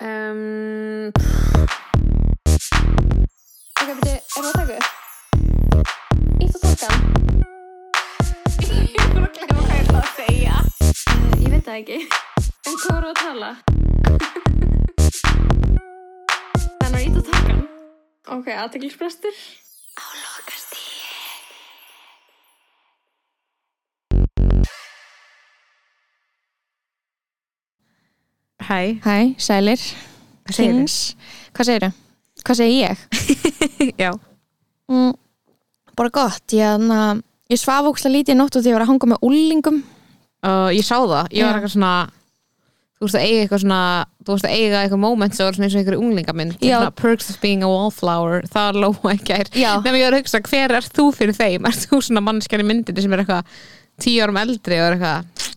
Um, ok, beti, er það að taka upp? Ítt og takkan? Ég bara að glemma hvað ég ætla að segja. Uh, ég veit það ekki. En hvað voru að tala? Þannig að ítt og takkan? Ok, aðteglisbrestur. Á Hæ, Hæ, sælir Hvað? Kings. Hvað segirðu? Hvað segir ég? já Mm, bara gott, ég, na, ég svaf ókslega lítið í nótt og því ég var að hanga með úlingum uh, Ég sá það, ég var eitthvað svona Þú veist að eiga eitthvað svona Þú veist að eiga eitthvað moment sem var svona eins og einhverju unglingamynd Já. svona, Perks of being a wallflower Það lóa ekki ær. Nefnum ég var að hugsa, hver er þú fyrir þeim? Er þú svona mannskjari myndinni sem er eitthvað Tíu árum eldri og er eitthvað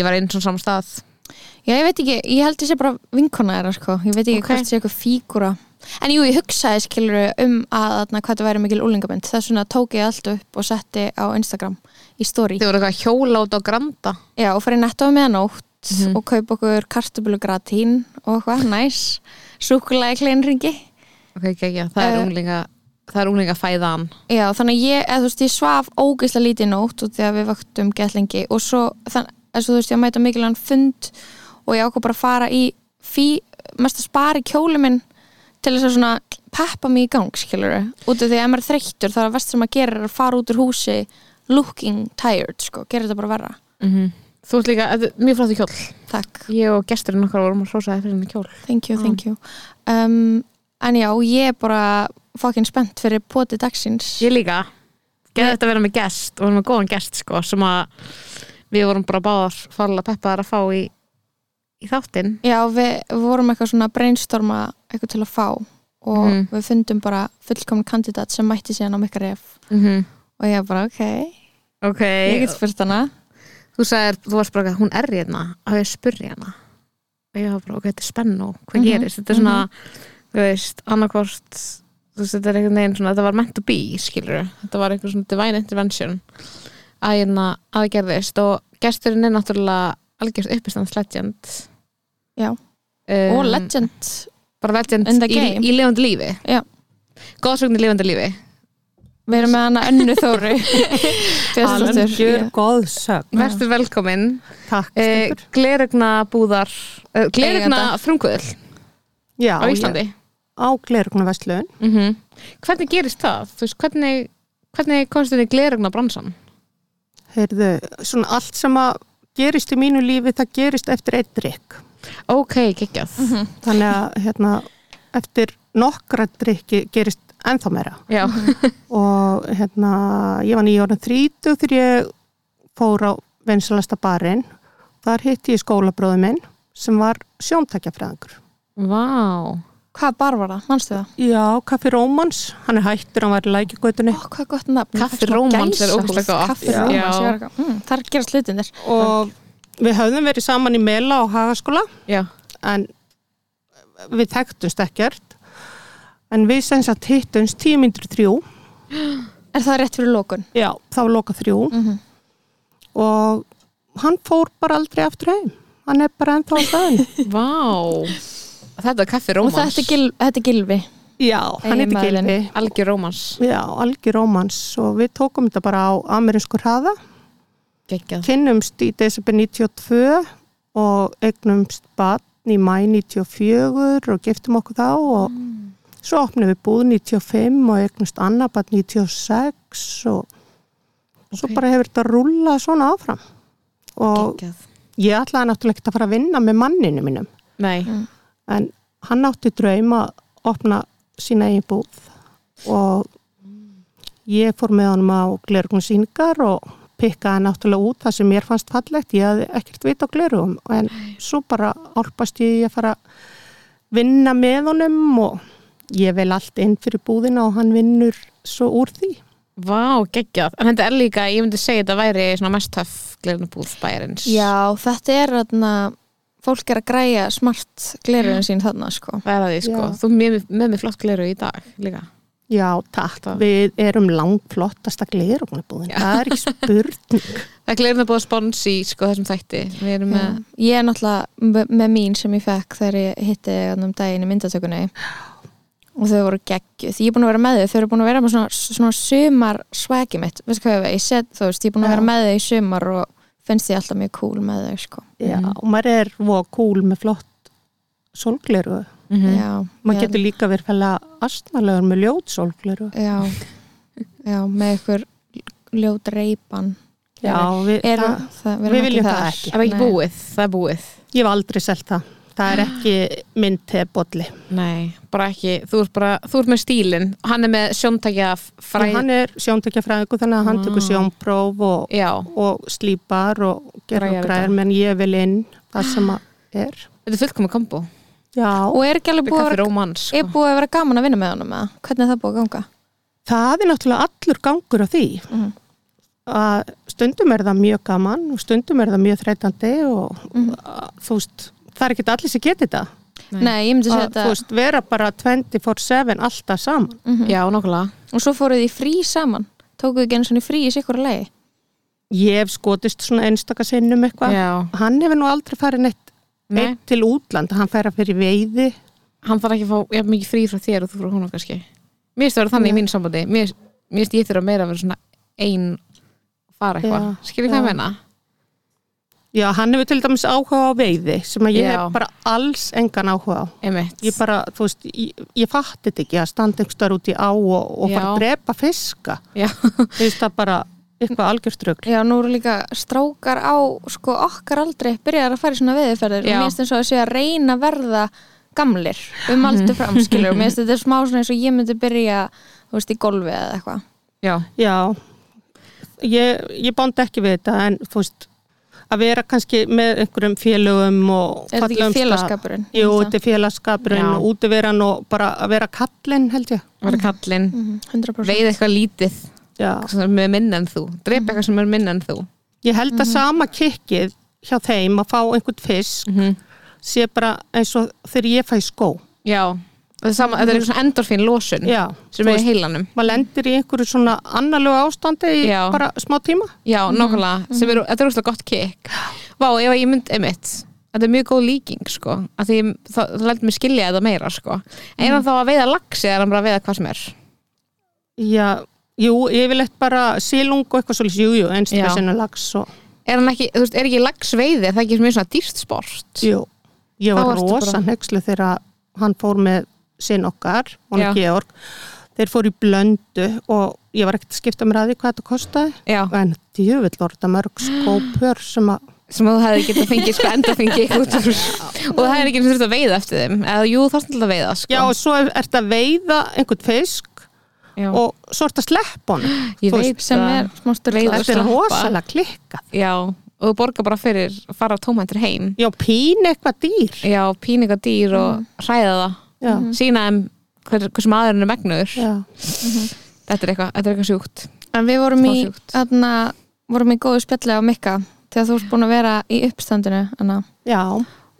Ég var einn svona saman stað Já, ég veit ekki, ég held sé bara vinkona þeirra sko. ég veit ekki Ok. hvort sé eitthvað fígúra en jú, ég hugsaði skilur um að þarna, hvað það væri mikil úlingabönd þess vegna tók ég allt upp og setti á Instagram í story Þið voru eitthvað út á granda Já, og fyrir netto með nótt Mhm. og kaup okkur kartöbulugratín og eitthvað, næs súkulega kleinringi Ok, ekki, ekki, það er Eh. unglinga Það er unglinga fæðan Já, þannig að ég, veist, ég svaf ógeðslega lítið nótt og því að við vaktum gett lengi og svo, þannig að þú veist, ég mæta mikilvægan fund og ég ákvað bara að fara í fí, mest að spara í kjóli minn til þess að svona peppa mig í gang, skilur út af því að maður er þreyttur þá er að vest sem að gera er að fara út úr húsi looking tired, sko, gera þetta bara verra. Mm Þú ert líka, er mjög flottu kjól. Takk, Ég og gesturinn okkar vorum að hrósa fyrir henni kjól. Thank you, Já. thank you. Um, En já, ég er bara fokkin spennt fyrir poti dagsins. Ég líka. Geði þetta að vera með gest. Og vera með góðan gest sko sem að við vorum bara báðar farlega peppaðar að fá í, í þáttinn? Já, við, við vorum eitthvað svona að brainstorma eitthvað til að fá og Mhm. við fundum bara fullkomin kandidat sem mætti síðan á mikka ref. Mm -hmm. og ég bara, ok, Ok, ég get spurt hana. Þú sagðir, þú varst bara hún er hérna, að ég spurði hana? Og ég var bara, ok, þetta er spennu hvað Mhm, gerist, þetta er svona þú veist, annarkvort þú veist, þetta er einhvern veginn svona, þetta var meant to be skilur, þetta var einhver svona divine intervention að hérna aðgerðist og gesturinn er náttúrulega algjörst uppistands legend Já. um, og legend bara legend í, í lifandi lífi Já. góðsögn í lifandi lífi við erum með hana önnu þóru Algjör góð sögn. verður velkomin Takk, eh, Stefur. glerugna búðar eh, glerugna frumkvöðl Já, á Íslandi ég- Á Glerugna Vestlun. mm hvernig gerist það? Þú veist, hvernig, hvernig komst þið í glerugna bransan? Heyrðu, svona allt sem að gerist í mínu lífi, það gerist eftir eitt drikk. ok, geggjað Mhm. Þannig að, hérna, eftir nokkra drikki gerist ennþá meira. já, Og, hérna, ég var nýjórn þrítug þegar ég fór á vinsalasta barinn. Þar hitti ég skólabróðu minn sem var sjóntakjafræðingur. vá hvað bar var það, mannstu það? Já, Kaffi Rómans, hann er hættur, hann var í lækjagötunni. Ó, hvað gott nafn. Kaffi Rómans er ógeðslega gott. Kaffi. Rómans, ég var eitthvað, mm, þar gerast hlutinir Og við höfðum verið saman í Mela á Hagaskóla. já, en við þekktumst ekkert. En við sem sagt hittumst tíu myndur þrjú. Er það rétt fyrir lókun? já, þá var loka þrjú. Mm og hann fór bara aldrei aftur heim. Hann er bara ennþá á staðin vá þetta er kaffi og rómans. þetta er, gil, þetta er gilvi já, hann heitir. Gilvi algjör rómans. Já, algjör rómans. Og við tókum þetta bara á amerinsku hraða. Geggjað. Kynnumst í desember 92 og eignumst batn í mæ 94 og giftum okkur þá og svo opnum við búð 95 og eignumst annar batn 96 og svo Ok. bara hefur þetta rúlað svona áfram. Og geggjað. ég ætlaði náttúrulega ekki að fara að vinna með manninu mínum. Nei, en hann átti draum að opna sína eigin búð og ég fór með honum á glerugum síningar og pikkaði náttúrulega út það sem mér fannst fallegt, ég hafði ekkert vit á glerugum en svo bara álpast ég í að fara að vinna með honum og ég vel allt inn fyrir búðina og hann vinnur svo úr því. Vá, geggjað. En þetta er líka, ég myndi segja þetta væri svona mest töff glerugna búð bæjarins. Já, þetta er þarna fólk er að græja smart glerurinn sín þarna sko. Því, sko, þú er með, með mig flott gleru í dag líka. Já, takk. Það- Við erum langflottasta glerugnabúðin. Það er ekki spurning. Það er glerin að búa spons í sko þessum þætti. Við erum með. Ég er náttúrulega með, mín sem ég fekk þegar ég hitti um daginn í myndatökunni. Og þau voru geggjuð. Ég er búin að vera með þau, þau eru búin að vera með svona, svona sumar swagi mitt, veistu hvað ég við, ég set, þú veist, ég er búin að vera með þau í sumar og finnst því alltaf mjög cool með þau, sko. Já, Mhm. og maður er voða cool með flott sólgleru. Mhm. Já, Maður ég- getur líka verið fæla astnalegur með ljót sólgleru. Já, já, með ykkur ljót reypan. Já, við, Eru, það, það, við erum viljum það ekki. Það er ekki búið, það er búið ég hef aldrei selt það. Það er ekki minn tebolli. Nei, bara ekki, þú ert bara þú ert með stílinn, hann er með sjóntækja fræð, Fræ... Hann er sjóntökjafræðingu þannig að hann tekur Ah. sjónpróf og, og slípar og gerur græðir, menn ég vil inn það sem að er. þetta er fullkomið kombo Já, Og er ekki alveg búið að vera, sko. búið að vera gaman að vinna með honum eða? Hvernig er það búið að ganga? það er náttúrulega allur gangur á því. Mhm. að stundum er það mjög gaman og stundum er það mjög þreytandi og Mhm. að, þú veist, það er ekki allir sem geti þetta. Nei. Ég myndi segja að, þú þetta veist, vera bara 24-7 alltaf saman. Mhm. Já, nokkulega Og svo fóruð þið í frí saman. Tókuð ekki eins og frí í sikkur leiði ég hef skotist svona einstaka sinnum eitthvað. Hann hefur nú aldrei farið neitt nei, eitt til útland, hann fær að fyrir veiði. Hann þarf ekki að fá jafn mikið frí frá þér og þú frá hún kannski. Mér finnst það að vera þannig í Nei. mínu sambandi. Mér finnst ég þurfa meira að vera svona ein fara eitthvað, skilur hvað já. ég meina? Já, hann hefur til dæmis áhuga á veiði sem að ég Já. hef bara alls engan áhuga á. Einmitt. Ég bara, þú veist, ég, ég fatti þetta ekki að standa einhver út í á og, og fara Já. að drepa fiska. Já, þú veist það bara eitthvað algjörströgl Já, nú eru líka strákar á sko okkar aldrei byrjar að fara í svona veðurferðir og Já. mér finnst eins og að sé að reyna að verða gamlir um aldur fram skilur og mér finnst þetta er smá svona eins og ég myndi byrja þú veist í golfi eða eitthvað. Já, Já, ég, ég bándi ekki við þetta en þú veist að vera kannski með einhverjum félögum og Er þetta ekki félagskapurinn? Jú, þetta er félagskapurinn og útiveran og bara að vera kallinn held ég. Vera kallinn. Mhm, 100% veið eitthvað lítið er með minna en þú, drepa eitthvað sem er minna en þú. Ég held að sama kikkið hjá þeim að fá einhvern fisk mm sé bara eins og þegar ég fæ skó. Já, sama, þetta er eitthvað svona endorfín losun Já, sem er í heilanum. maður lendir í einhverju svona annarlegu ástandi í Já. bara smá tíma. Já, nokkulega, sem er, þetta er úrslega gott kick. Vá, ef ég mynd einmitt Þetta er mjög góð líking, sko því það, það lætur mig skilja þetta meira, sko. Einan þá að veiða lagsi er hann bara að veiða hvað sem er. Já, jú, ég vil eitt bara sílung og eitthvað svolítið, jú, jú, einstaklega sinna lags og Er hann ekki, þú veist, er ekki lagsveiði er það ekki mjög svona dýrst sport? Jú, ég var rosa nexlu þegar hann fór með sinn okkar, hún er Georg þeir fór í blöndu og ég var ekkert að skipta mér að því hvað þetta kostaði Já, en djöfull var þetta mörg skópur sem að sem að þú hefði getað fengið sko enda út úr og það hefði ekki þurft að veiða eftir þeim eða jú, er alltaf að veiða, sko. Já, og svo er þetta að veiða einhvern fisk Já. og svo er þetta að sleppa honum. Ég veit sem er smá Veiða styrla og Þetta er rosalega klikkað. Já, og þú borgar bara fyrir að fara tómæntur heim. Já, pín eitthvað dýr. Já, píninga dýr og hræða það Já, sína þeim hver, hversu maðurinn er megnuður þetta er eitthvað, þetta er eitthvað sjúkt. En við vorum í, þarna, vorum í góðu spjalli á Mikka þegar þú ert búin að vera í uppstandinu Anna. já.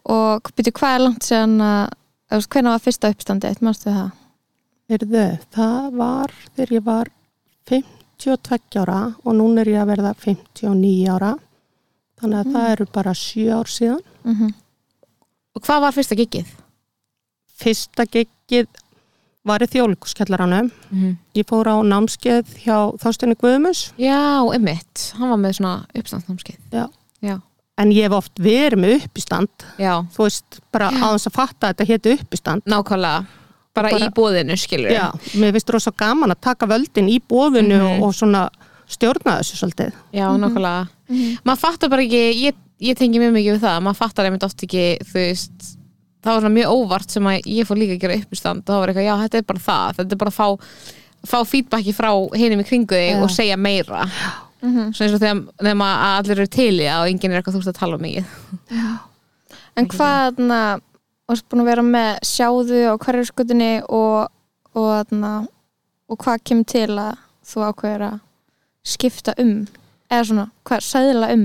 Og byrju hvað er langt séðan að hvenær var fyrsta uppstandið, mannstu það? Heyrðu, það var þegar ég var 52 ára og núna er ég að verða 59 ára. Þannig að það eru bara 7 ár síðan. Mm og hvað var fyrsta giggið? Fyrsta geggið var í þjóðlíkuskjallaranum Mm ég fór á námskeið hjá Þástinni Guðmus Já, emmitt, hann var með svona uppstandsnámskeið. Já. Já, en ég hef oft verið með uppistand. Já, þú veist, bara þess að fatta að þetta héti uppistand. Nákvæmlega. Bara, Bara- í bóðinu, skilur Já, mér finnst rosa gaman að taka völdin í bóðinu Mhm. og, og svona stjórna þessu svolítið. Já, nákvæmlega. Maður fattar bara ekki, ég, ég tengi mjög mikið við það, maður fattar einmitt oft ekki þú veist, það var svona mjög óvart sem að ég fór líka að gera uppistand og það var eitthvað, já, þetta er bara það, þetta er bara að fá fá feedbacki frá hinum í kringu þig Já. og segja meira. Mhm. svo eins og þegar, þegar maður að allir eru til í það og enginn er eitthvað þú veist að tala um mikið En hvað, þarna, varst búin að vera með sjáðu á hverju skutinni og, og, þarna, og hvað kemur til að þú ákveður að skipta um? Eða svona, hvað, sæðila um?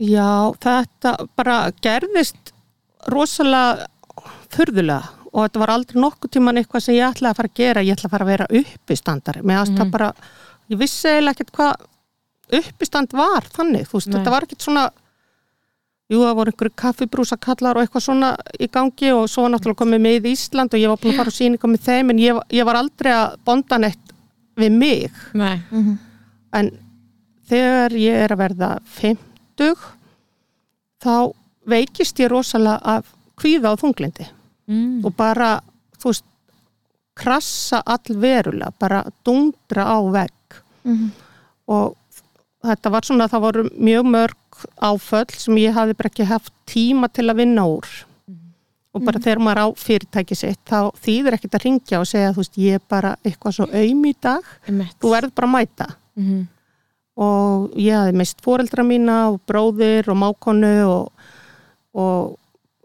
Já, þetta bara gerðist rosalega furðulega og þetta var aldrei nokkuð tíman eitthvað sem ég ætlaði að fara að gera, ég ætlaði að fara að vera uppistandari, með aðstæða Mhm. bara ég vissi eiginlega ekkert hvað uppistand var þannig, þú veist, Nei. þetta var ekkert svona jú, það voru einhverju kaffibrúsakallar og eitthvað svona í gangi og svo var náttúrulega komið með í Ísland og ég var búin að fara á síninga með þeim en ég, ég var aldrei að bonda neitt við mig Nei. en þegar ég er að verða 50 þá veikist ég rosalega af kvíða og þunglindi Mm. og bara, þú veist krassa allverulega bara dundra á vegg. Mhm. og þetta var svona, það voru mjög mörg áföll sem ég hafði bara ekki haft tíma til að vinna úr. Og bara þegar maður á fyrirtæki sitt þá þýðir ekkert að ringja og segja þú veist, ég er bara eitthvað svo aum í dag. Þú verður bara að mæta. Mhm. og ég hafði mist foreldra mína og bróðir og mákonu og, og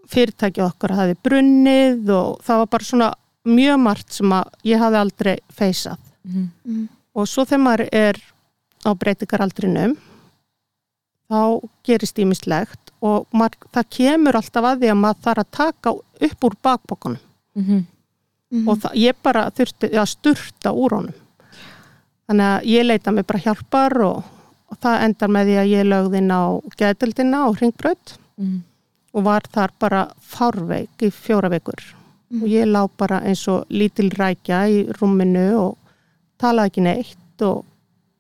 fyrirtæki okkar hafði brunnið og það var bara svona mjög margt sem að ég hafði aldrei feysað Mhm. og svo þegar maður er á breytingaraldrinum þá gerist ímislegt og maður, það kemur alltaf að því að maður þarf að taka upp úr bakbókunum Mhm. og það, ég bara þurfti að sturta úr honum þannig að ég leita mig bara hjálpar og, og það endar með því að ég lögði inn á geðdeldina og hringbraut Mhm. Og var þar bara fárveik í fjóra vikur. Og ég lá bara eins og lítil rækja í rúminu og talaði ekki neitt og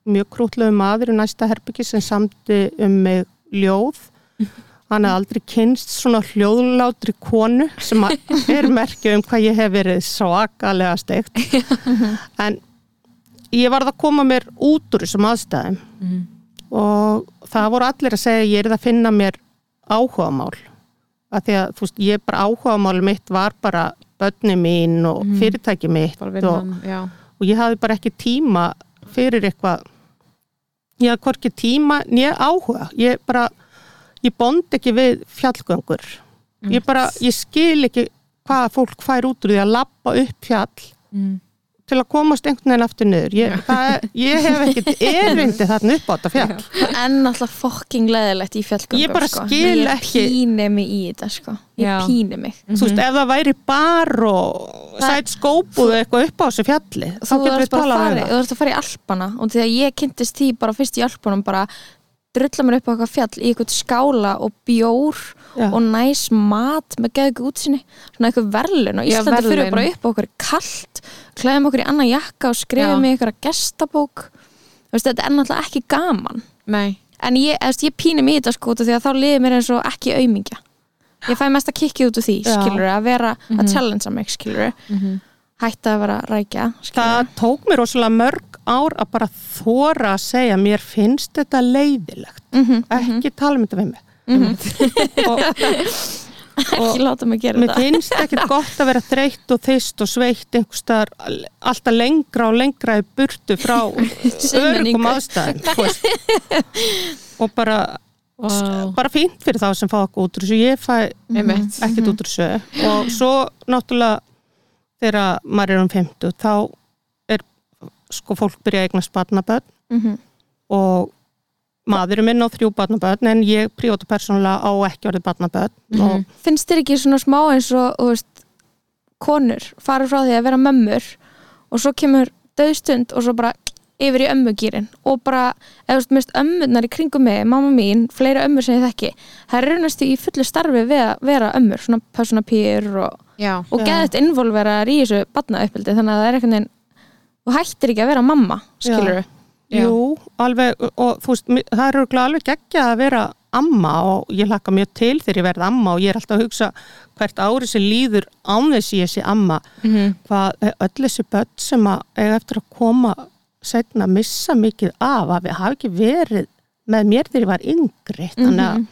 mjög krútlegu maður í næsta herbyggi sem samti um mig ljóð. Hann hafði aldrei kynst svona hljóðlátri konu sem er merkju um hvað ég hef verið svakalega steikt. En ég varð að koma mér út úr þessum aðstæðum. Mhm. og það voru allir að segja ég er að finna mér áhugamál að því að þú veist, ég bara áhugamál mitt var bara börni mín og fyrirtæki mitt og, vinnan, já. og ég hafði bara ekki tíma fyrir eitthvað. Ég hafði hvorki tíma nýja áhuga. Ég bara, ég bond ekki við fjallgöngur. Ég bara, ég skil ekki hvað fólk fær út úr því að lappa upp fjall Mhm. Til að komast einhvern veginn aftur niður. Ég, það, ég hef ekkert erindi þarna upp á þetta fjall. En alltaf fokking leðilegt í fjallgöngum Ég bara sko. skil ég ekki- píni mig í þetta sko. Ég Já. píni mig. Þú veist, ef það væri bar og sætt skópuð eitthvað upp á þessu fjalli þá Þú getur við að talað fara, um það. þú ert að fara í Alpana og þegar ég kynntist því bara fyrst í Alpanum bara drulla mér upp á eitthvað fjall í eitthvað skála og bjór Já. og næs mat með geðugu útsinni svona eitthvað verðlun og Já, Íslandi fyrir verðlaun. bara upp á okkur kalt klæðum okkur í annan jakka og skrifum Já. í eitthvað gestabók veist, þetta er náttúrulega ekki gaman Nei. en ég, ég mig í þetta sko því að þá liði mér eins og ekki aumingja ég fæ mest að kikki út úr því Já. skilur að vera að challengea mig skilur Mhm. hætta að vera rækja skilur það tók mér rosalega mörg ár að bara þóra að segja mér finnst þetta leiðilegt. Mhm, ekki tala um þetta við mig. Og, ekki láta mig gera mér þetta finnst ekkert gott að vera þreytt og þyst og sveitt einhverstaðar alltaf lengra og lengra í burtu frá örgum veist. og bara Wow. bara fínt fyrir þá sem fá okkur út úr þessu. Ég fæ Einmitt. ekkert út úr þessu. Og svo náttúrulega þegar maður er um 50 þá sko fólk byrja að eignast barnaböld Mhm. og maðurinn minn á þrjú barnaböld en ég príóta persónulega á ekki orðið barnaböld og finnst þér ekki svona smá eins og veist, konur farið frá því að vera mömmur og svo kemur döðstund og svo bara yfir í ömmugýrin og bara, eða þú veist, mist ömmunar í kringum mig, mamma mín, fleiri ömmur sem ég þekki, það er raunast í fullu starfi við að vera ömmur, svona personapýr og, og Já. geðið involveraðar í þessu badnauppbildi, þannig að það er einhvern þú hættir ekki að vera mamma, skilur Já. Jú, alveg, og þú veist, það er örugglega alveg geggja að vera amma og ég hlakka mjög til þegar ég verð amma og ég er alltaf að hugsa hvert ári sem líður án þess ég sé amma Mhm. hvað öll þessi börn sem að eiga eftir að koma setna að missa mikið af að við hafa ekki verið með mér þegar ég var yngri þannig að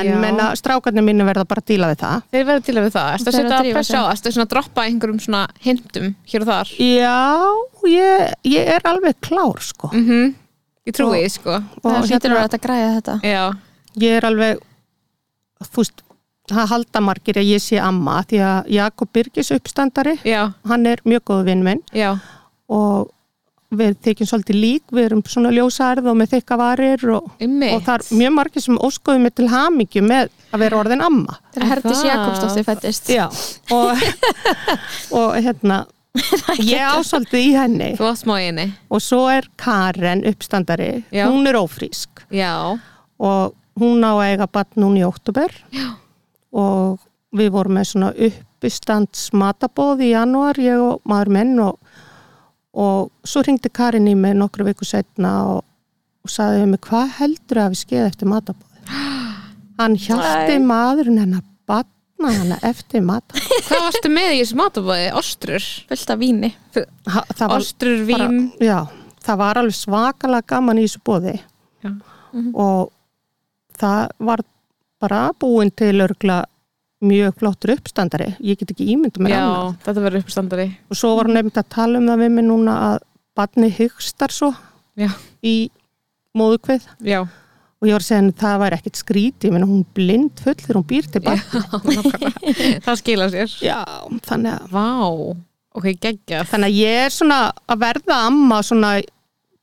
en menna strákarnir mínu verða bara að díla við það Þeir verða til að við það. Erstu að að setja drífa pressa á það? Erstu að droppa einhverjum svona hintum hér og þar? Já, ég, ég er alveg klár sko Mhm. Ég trúi því, sko. það og hlýtur hérna, að þetta græða þetta Já. ég er alveg þú veist, það halda margir að ég sé amma því að Jakob Birgis uppstandari Já. hann er mjög góð vinn minn Já. og við þykjum svolítið lík, við erum svona ljósærð og með þykka varir og, og það er mjög margir sem óskoðum mig til hamingju með að vera orðin amma. Þegar Herdís það? Jakobsdóttir fættist Já, og, og hérna, ég ásaldið í henni. Þú átt smá í henni. Og svo er Karen uppstandari, Já. hún er ófrísk. Já, og hún á að eiga barn núna í óttúber og við vorum með svona uppistands matabóð í janúar, ég og maður menn og, og svo ringdi Karin í mig nokkru viku setna og, og saði við mig hvað heldur að við skeið eftir matabóð hann hjálpti maðurinn hennar batna hana eftir matabóð hvað varstu með í þessu matabóði? Ostrur? fullt af víni Ha- það var Ostrur, bara, vín já, það var alveg svakalega gaman í þessu bóði Já. og það var bara búin til örgla mjög flottur uppstandari. Ég get ekki ímyndu með Já, annað. þetta verður uppstandari. Og svo var nefnt að tala um það við mig núna að barni hygstar svo Já, í móðukveð já, og ég var að segja henni það væri ekkit skríti menn hún blind full þegar hún býr til barn nákvæmlega. það skila sér. Já, þannig að Vá, ok, geggjað. Þannig að ég er svona að verða amma svona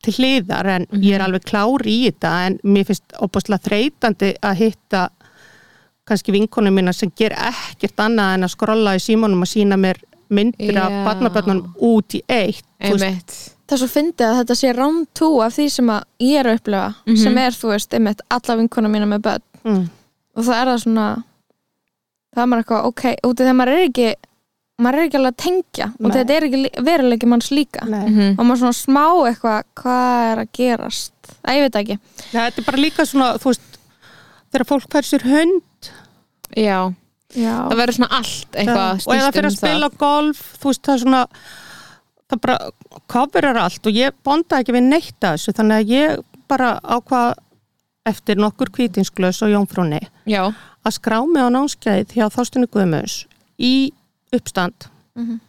til hliðar en ég er alveg klár í þetta en mér finnst opaslega þreytandi að hitta kannski vinkonum mína sem ger ekkert annað en að skrolla í símanum og sína mér myndir af Já. barnabönnum út í eitt Það er svo fyndið að þetta sé round two af því sem að ég er að upplifa sem er, þú veist, einmitt alla vinkona mína með börn mm, og það er það svona það er maður eitthvað, ok, út af því að maður er ekki maður er ekki alveg að tengja og Nei. þetta er ekki veruleiki manns líka nei. Mhm. og maður svona smá eitthvað hvað er að gerast, að ég veit ekki Nei, þetta er bara líka svona þú veist, þegar fólk fær sér hund. Já, Já, það verður svona allt eitthvað og eða snýst fyrir að um spila golf þú veist, það er svona það bara coverar allt og ég bonda ekki við neitt að þessu þannig að ég bara ákvað eftir nokkur kvítinsglös og jónfrúni Já, að skrá mig á námskeið hjá Þástinu Guðmus í uppstand. Mhm.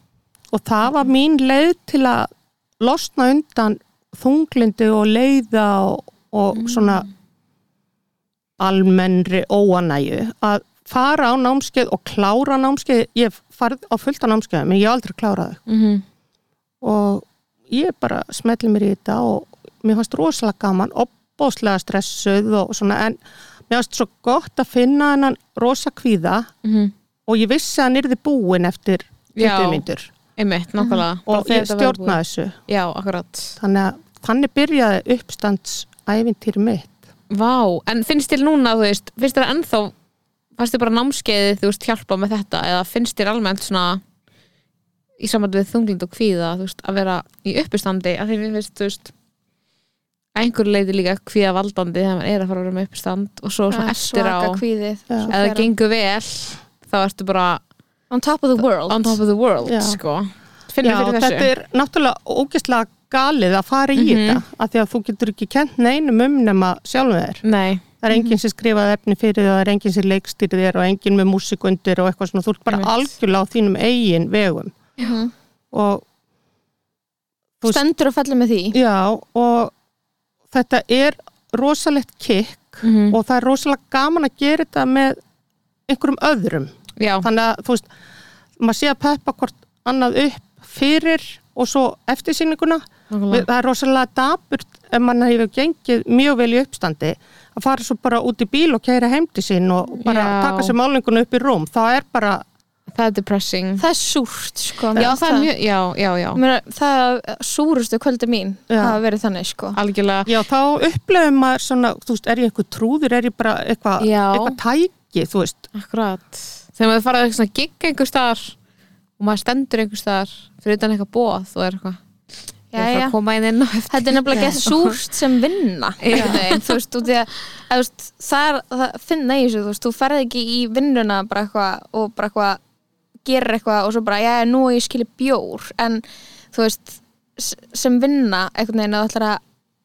og það var mín leið til að losna undan þunglindi og leiða og, og svona almennri óanæju að fara á námskeið og klára námskeið. Ég farið á fullt á námskeið menn ég aldrei klárað þau. Mm og ég bara smelli mér í þetta og mér fannst rosalega gaman opbóðslega stressuð og svona en mér fannst svo gott að finna hennan rosa kvíða -hmm. og ég vissi að hann yrði búin eftir 20 Já. myndur Bara og ég þetta verður stjórna þessu. Já, akkurat. Þannig að þannig byrjaði uppstandsævintýri mitt Vá, en finnst þér núna, þú veist finnst þér ennþá, fannst þér bara námskeiði þú veist, hjálpa með þetta, eða finnst þér almennt svona í samvægt við þunglind og kvíða, þú veist, að vera í uppistandi, að því mér finnst, þú veist einhverju leiti líka kvíða valdandi þegar maður er að fara að vera með uppistand og svo svona eftir á, kvíðið. Svo ef það gengur vel þá ertu bara on top of the world. on top of the world, sko. Finnir Já, fyrir þessu þetta er náttúrulega ógeðslega galið að fara í Mhm. þetta af því að þú getur ekki kent neinum um nema sjálfum þér. Nei, það er enginn sem skrifaði efni fyrir þér, það er enginn sem leikstýrði þér og enginn með músikundir og eitthvað svona, þú ert bara Einmitt. algjörlega á þínum eigin vegum. Mhm. og Þú veist- stendur og fellur með því. Já, og þetta er rosalegt kikk mm og það er rosalega gaman að gera þetta með einhverjum öðrum. Já, þannig að þú veist, maður sé að peppa hvort annað upp fyrir og svo eftir nákvæmlega. Það er rosalega daburt ef mann hefur gengið mjög vel í uppstandi að fara svo bara út í bíl og keira heim til sín og bara Já. taka sér málinguna upp í rúm. Það er bara, það er depressing. Það er súrt sko. Já, það er mjög, já, já, já. Mér, það súrustu kvöldi mín Já. hafa verið þannig sko. Algjörlega, já þá upplefum maður svona, veist, er ég eitthvað trúður er ég bara eitthvað eitthvað tæki, þú veist? Akkurat. Þegar maður farið eitthvað svona gigg einhver staðar og maður stendur einhver staðar fyrir utan eitthvað bóð og er eitthvað ég Jæja. að koma inn inn á eftir. Þetta er nefnilega gett súrt sem vinna. Já. þú veist, út í að það er, það finna í þessu þú veist, þú ferð ekki í vinnuna bara eitthvað og bara eitthvað gerir eitthvað og svo bara, já, nú er ég skilja bjór. En þú veist sem vinna einhvern veginn að þú ætlar að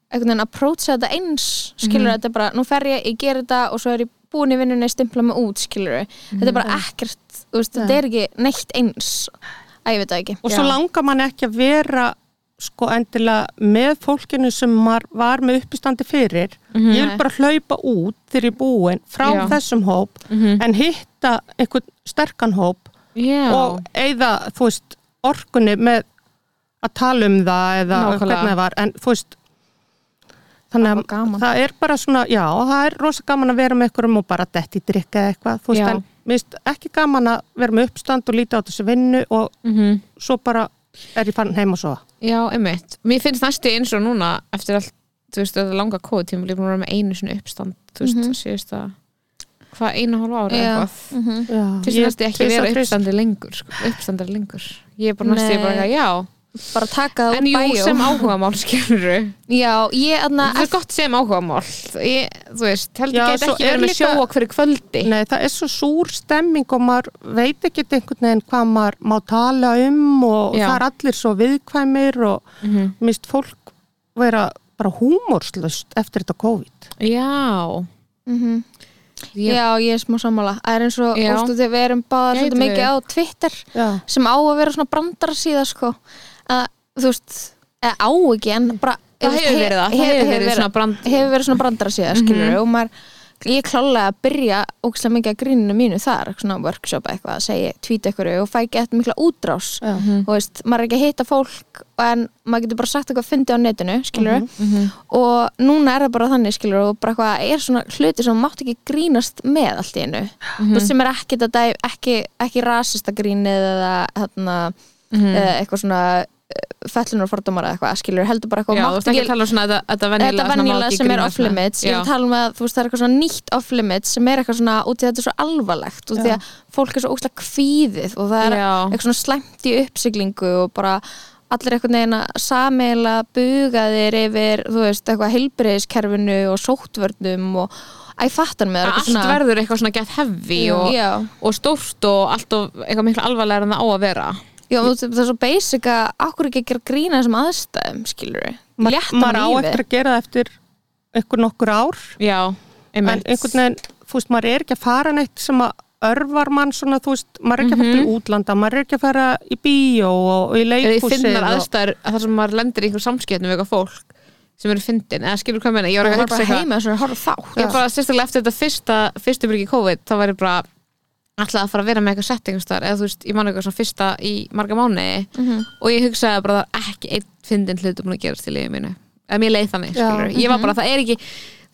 einhvern veginn að prótsa þetta eins skilur þetta er bara, nú fer ég, ég ger þetta og svo er ég búin í vinnunni, stimpla mig út skilur þetta er bara ekkert, þú veist, þetta er ekki neitt eins, að ég veit það ekki. Og svo Já. langar mann ekki að vera sko endilega með fólkinu sem var með uppistandi fyrir ég vil bara hlaupa út þegar ég búin frá Já. þessum hóp Mhm. en hitta einhvern sterkan hóp já, og eigða, þú veist, orkunni með að tala um það eða Nákvæmlega. hvernig það var en þú veist þannig að það er bara svona já, það er rosa gaman að vera með ykkurum og bara detti drikka eða eitthvað, þú veist, Já. en minnst ekki gaman að vera með uppstand og líta á þessu vinnu og Mhm. svo bara er ég farin heim og svo Já, einmitt. Mér finnst næstu eins og núna eftir allt, þú veist, þetta langa kóðtíma ég er búin að vera með einu svona uppstand þú veist, Mhm. síðust að hvað, einu hálf ára Já. eitthvað Mhm. já, finnst næstu ekki vera uppstandi lengur sko, uppstandari lengur ég er bara næstu Nei. bara eitthvað, já bara taka það en úr jú, bæjó. sem áhugamál skilur já, ég aðna það er gott sem áhugamál. Ég, þú veist, heldur ekki er verið með líka- sjó á hverju kvöldi. Nei, það er svo súr stemming og maður veit ekki einhvern veginn hvað maður má tala um og Já. það er allir svo viðkvæmir og Mhm. mist fólk vera bara húmórslust eftir þetta COVID. já. Mhm. ég, já, ég er smá sammála. Það er eins og, óstu við erum báðar Gæti svolítið mikið á Twitter Já, sem á að vera svona brandara síða sko að þú veist, eða á ekki en bara það hefur verið það, það hefur verið svona brand hefur verið svona brandara síða skilur Mhm. og maður ég klálega að byrja ógæslega mikið að gríninu mínu þar, svona workshop eitthvað að segja, tweeta eitthvað og fæ ekki eftir mikla útrás já. Mhm. og veist, maður er ekki að hitta fólk en maður getur bara sagt eitthvað fyndi á netinu skilur Mhm. og núna er það bara þannig skilur og bara eitthvað er svona hluti sem mátt ekki grínast með allt í einu Mhm. sem er ekki, þetta, ekki, ekki rasista grínið eða hérna, Mhm. eitthvað svona fellunar fordómar eða eitthvað skilur heldur bara eitthvað já, þú veist ekki að tala um svona þetta, þetta venjulega þetta svona ekki sem er grínast off með. limits. Ég er að tala um að þú veist það er eitthvað svona nýtt off limits sem er eitthvað svona út í þetta er svo alvarlegt og því að fólk er svo óslega kvíðið og það er Já. eitthvað svona slæmt í uppsiglingu og bara allir einhvern veginn að sameila bugaðir yfir þú veist eitthvað heilbreyðiskerfinu og sóttvörnum og æ fattar með að allt verður eitthvað svona gett heavy og, og stórt og allt og eitthvað miklu alvarlega en það á að vera já, það er svo basic að akkur ekki að gera grína þessum aðstæðum skilur Ma, létta maður á mann eftir að gera það eftir einhver nokkur ár. Já, en einmitt einhvern veginn, þú veist, maður er ekki að fara neitt sem að örvar mann svona, þú veist, maður er ekki að fara til útlanda, maður er ekki að fara í bíó og, og í eða ég leikhúsið finnar aðstæður að það sem maður lendir í einhver samskiptum við eitthvað fólk sem eru fyndin, eða skilur hvað meina? Ég var það ekki var að hugsa bara eitthvað heima þess að horfa þátt ég bara sérstaklega eftir þetta fyrsta fyrstu byrgi COVID, þá væri bara alltaf að fara að vera með eitthvað setting eða þú veist, ég man eitthvað svona fyrsta í marga mánuði Mhm. og ég hugsaði bara að það er ekki einn fyndin hlutu búin að gerast í liðið mínu. Eða mér leið þannig, skilur ég var bara, það er ekki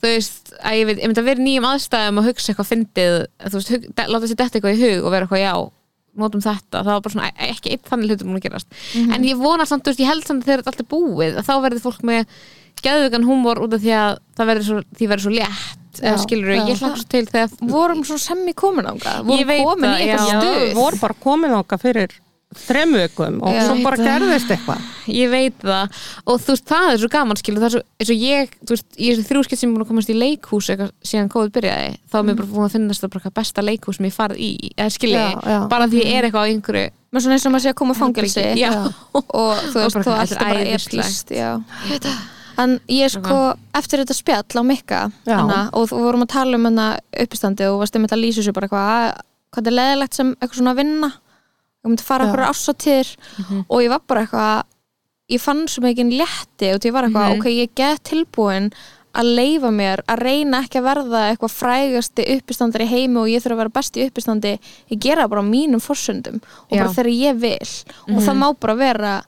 þú veist, að ég veit, ég myndi að vera nýjum aðstæðum og hugsa eitthvað fyndið, þú veist, hug, de- láta sér detta eitthvað í hug og vera eitthvað já notum þetta, það var bara svona e- ekki einn þannig hlutur búin að gerast, en ég vona samt, þú veist, ég held samt að er geðugan húmor út af því að það verður svo, því verður svo létt Já, skilur, ég hlakka svo til þegar vorum svo sem í komin ánga Ég vorum veit komin það, í eitthvað stuð. Vorum bara komin ánga fyrir þremu vikum og Já. svo Ég bara veit það. gerðist eitthvað. Ég veit það. Og þú veist, það er svo gaman skilur það er svo, eins og ég, þú veist, ég er þessi þrjúskitt sem er búin að komast í leikhús eitthvað síðan COVID byrjaði þá er mér bara búin að finnast það bara besta leikhús sem ég farið í, eða skilji, bara því ég er eitthvað á einhverju með svona eins og maður sé að koma fangelsi. Já, og þú veist, bara, þú þetta allt er bara er æðislegt. píst já. En ég sko eftir þetta spjall á Mikka hana, og þú vorum að tala um hana uppistandi og varst einmitt að lýsa sér bara eitthvað að- hvað er leðilegt sem eitthvað svona að vinna? Ég myndi fara Já. eitthvað ásatýr og ég var bara eitthvað ég fann svo mikið létti og ég var eitthvað Mhm. ok, ég get tilbúin að leifa mér að reyna ekki að verða eitthvað frægasti uppistandar í heimi og ég þurfa að vera besti uppistandi ég gera bara mínum forsöndum og bara Já. þegar ég vil. Og það má bara vera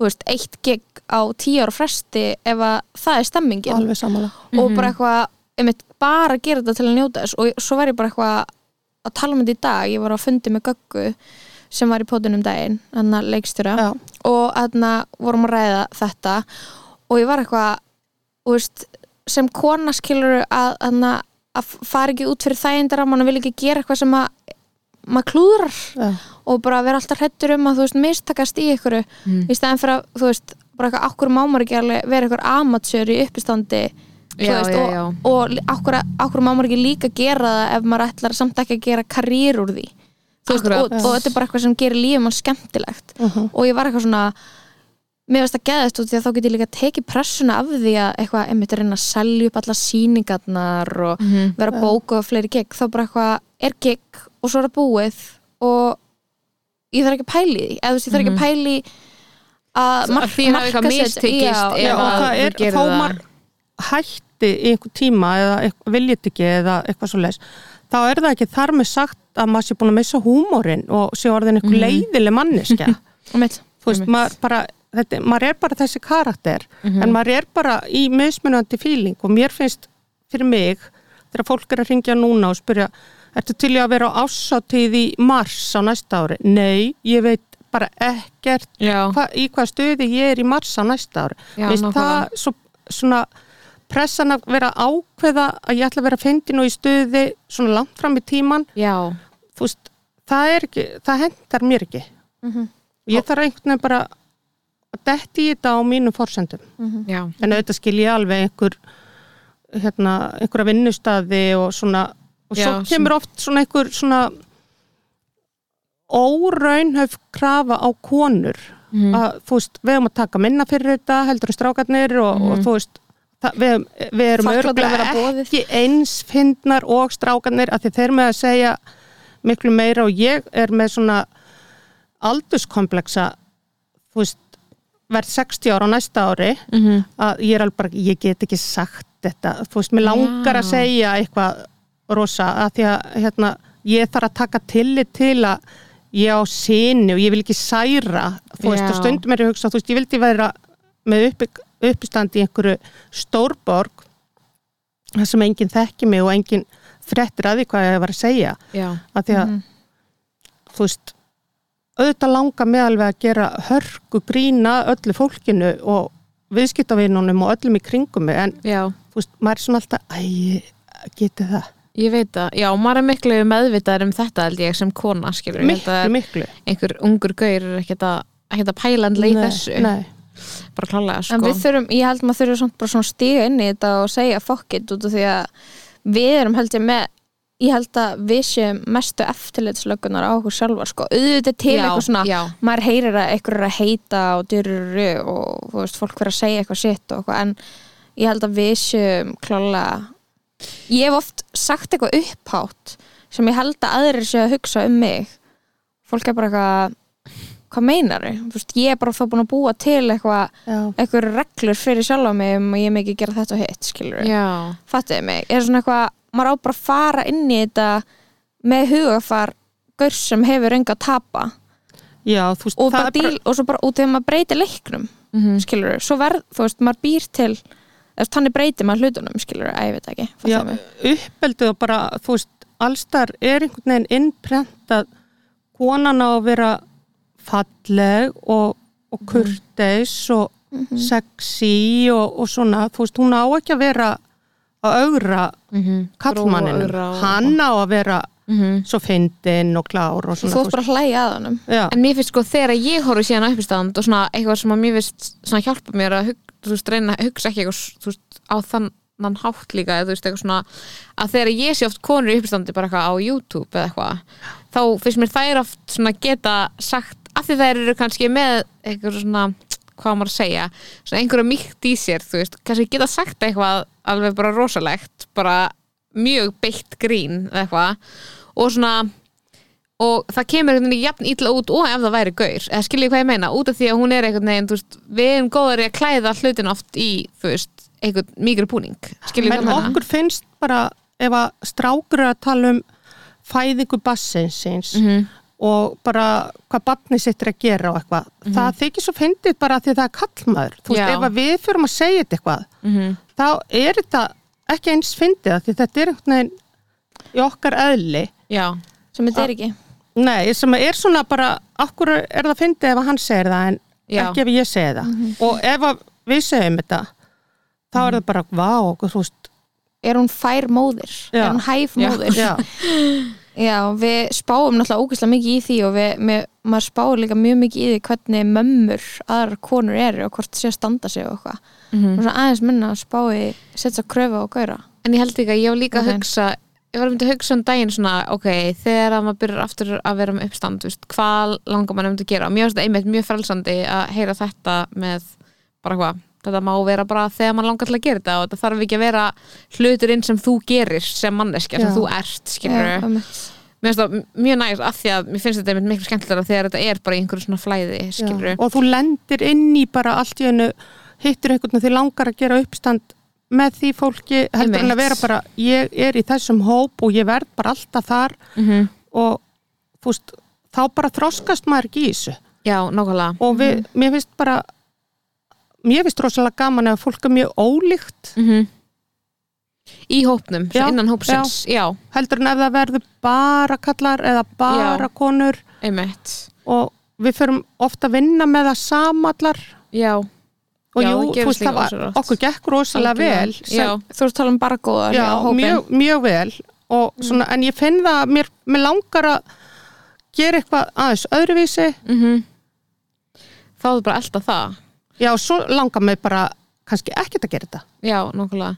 þú veist, eitt gig á tíu ára fresti ef að það er stemmingin. Alveg samanlega og bara eitthvað einmitt, bara gera þetta til að njóta þess. Og svo var ég bara eitthvað að tala um þetta í dag. Ég var á fundi með Göggu sem var í pótunum daginn, hann að leikstjóra. Já. og hann vorum að ræða þetta. Og ég var eitthvað þú veist, sem kona skilur að, að, að fara ekki út fyrir þægindar að mann vil ekki gera eitthvað sem að maður klúðrar. Já. Og bara vera alltaf hrettur um að þú veist mistakast í ykkur Mm. í stæðan fyrir að þú veist bara eitthvað okkur mámar ekki alveg vera eitthvað amatsjör í uppistandi Já, veist, já, og, já. og lí- okkur, okkur mámar ekki líka gera það ef maður ætlar samt ekki að gera karýr úr því veist, og, og þetta er bara eitthvað sem gerir lífum mann skemmtilegt Mhm. og ég var eitthvað svona mér veist að geðast út því að þá get ég líka tekið pressuna af því að eitthvað einmitt að reyna að selja upp alla sýningarnar og Mhm. vera að bóka og fleiri gig þá bara eitthvað er gig og svo er það búið og ég þarf ekki að pæli því eða þú veist ég þarf ekki að pæli að Að því hafi eitthvað mistekist að er, það. maður hætti í einhver tíma eða eitthvað- viljið ekki eða eitthvað svo leis þá er það ekki þar með sagt að maður sé búin að missa húmórin og sé orðin einhver Mhm. leiðileg manneskja Einmitt. þú veist, maður bara þetta, maður er bara þessi karakter Mhm. en maður er bara í mismunandi fíling og mér finnst fyrir mig þegar fólk er að ringja núna og spyrja ertu til í að vera á ásáttíð í mars á næsta ári? Nei, ég veit bara ekkert hva, í hvað stöði ég er í mars á næsta ári. Já, Veist, það svo, svona pressan að vera að ákveða að ég ætla að vera fyndin og í stöði svona langt fram í tíman já, þú veist, það er ekki, það hendar mér ekki. Mhm. ég þarf einhvern veginn bara að detti í þetta á mínum forsendum. Já. En auðvitað skil ég alveg einhver hérna, einhverja vinnustadi og svona og Já, svo sem- kemur oft svona einhver svona óraunhöf krafa á konur Mhm. að þú veist, við erum að taka minna fyrir þetta heldur en strákarnir og, og þú veist það, við, við erum að örgulega ekki eins fyndnar og strákarnir að þeir með að segja miklu meira og ég er með svona aldurskompleksa þú veist, verð 60 ára á næsta ári Mhm. að ég er alveg bara, ég get ekki sagt þetta, þú veist, mér langar að Já. segja eitthvað rosa að því að hérna, ég þarf að taka tillit til að ég á sinni og ég vil ekki særa þú veist, og stundum er ég að hugsa, þú veist, ég vildi vera með uppi, uppistand í einhverju stórborg þar sem enginn þekki mig og enginn frettir að því hvað ég var að segja. Já, að því að þú veist auðvitað langar mig alveg að gera hörku grína öllu fólkinu og viðskiptavinunum og öllum í kringum en já. þú veist, maður er svona alltaf æ, geti það, Ég veit það, já, maður er miklu meðvitaður um þetta held ég sem kona, skilur miklu, að miklu. einhver ungur gaur er ekkert að ekkert að pæla endilega í þessu. nei, bara klálega, sko En við þurfum, ég held maður þurfum samt bara svona stiga inn í þetta og segja fuck it út af því að við erum held ég með ég held að við séum mestu eftirlitslökunar á okkur sjálfar sko, auðvitað er til Já, eitthvað svona já. maður heyrir að eitthvað er að heita og dyruru og þú veist, fólk verður að segja eitthvað sitt og eitthvað, en ég held að við séum klálega ég hef oft sagt eitthvað upphátt sem ég held að aðrir séu að hugsa um mig. Fólk er bara eitthvað hvað meinar þau? Ég er bara þá búin að búa til eitthvað eitthvað reglur fyrir sjálf mig um að ég megi gera þetta og hitt, skilur Já, fattuði mig, er svona eitthvað maður á bara að fara inn í þetta með hugafar gaur sem hefur enga að tapa. Já, veist, og, bara er bara díl, og svo bara út þegar maður breytir leiknum Mhm. skilur, svo verð, þú veist, maður býr til eða þannig breytir maður hlutunum, skilur að ég veit ekki, já, uppeldið og bara, þú veist, allstar er einhvern veginn innprentað konan á að vera falleg og, og kurteis og sexy og, og svona, þú veist, hún á ekki að vera að augra Mhm. kallmanninum, Grófa og- hann á að vera Mhm. svo fyndin og klár og svona þú veist bara að hlæja að honum. Já, En mér finnst sko þegar ég horfði síðan á uppistand og svona eitthvað sem að mér finnst svona hjálpa mér að hug, þú veist, reyna að hugsa ekki eitthvað veist, á þannan hátt líka eða veist, eitthvað svona að þegar ég sé oft konur í uppistandi bara eitthvað á YouTube eða eitthvað þá finnst mér þær oft svona geta sagt af því þær eru kannski með eitthvað svona hvað maður að segja, svona einhverja mýkt í sér þú veist, kannski geta sagt eitthvað alveg bara rosalegt, bara mjög beitt grín eða eitthvað og svona og það kemur einhvern veginn jafn illa út og ef það væri gaur, eða skiljið hvað ég meina? Út af því að hún er einhvern veginn, þú veist, við erum góðar í að klæða hlutin oft í, þú veist einhvern mýgur púning, skiljið hvað ég meina? okkur finnst bara ef að strákur að tala um fæðingu bassinsins Mhm. og bara hvað barni sitt er að gera og eitthvað það þykir svo fyndið bara því að það er kallmaður þú veist, Já. ef að við fyrum að segja eitthvað Mhm. þá er þetta ekki eins fyndið því þetta er einhvern veginn í okkar eðli já, sem þetta er ekki Nei, sem er svona bara okkur er það fyndið ef að hann segir það en Já. ekki ef ég segi það og ef að við segjum þetta þá er það bara, vá, þú veist er hún fær móðir, Já. er hún hæf Já. móðir já, Já, við spáum náttúrulega ógeðslega mikið í því og við, með, maður spáum líka mjög mikið í því hvernig mömmur aðrar konur eru og hvort sé að standa sig og eitthvað. Mhm. Og svona aðeins minna að spái, setja kröfu og gauðra. en ég held ekki að ég líka að Ok. hugsa ég var að mynda að hugsa um daginn svona ok, þegar að maður byrjar aftur að vera með uppstand veist, hvað langar maður um að gera? Þetta einmitt mjög frelsandi að heyra þetta með bara hvað þetta má vera bara þegar maður langar til að gera þetta og þetta þarf ekki að vera hluturinn sem þú gerir sem manneskja, sem þú ert skilur mjög næst af því að mér finnst þetta miklu skemmtilega þegar þetta er bara í einhverju svona flæði skilur og þú lendir inn í bara allt í hennu hittur einhvern og þið langar að gera uppstand með því fólki heldur en að vera bara, ég er í þessum hóp og ég verð bara alltaf þar. Mm -hmm. og veist, þá bara þroskast maður ekki í þessu. Já, nákvæmlega. Og við, mér finnst bara mér finnst rosalega gaman ef fólk er mjög ólíkt. Mm í hópnum, Já, innan hópsins já, heldur en ef það verður bara kallar eða bara Já. konur. Einmitt. Og við förum ofta að vinna með það samallar. Já, og Já, jú, þú veist, það var, okkur gekk rosalega vel sem, Þú að tala um bara góðar já, mjög, mjög vel. Og svona, en ég finn það að mér, mér langar að gera eitthvað aðeins öðruvísi. Mm þá er það bara elda það. Já, svo langar mig bara kannski ekkert að gera þetta. Já, nokkulega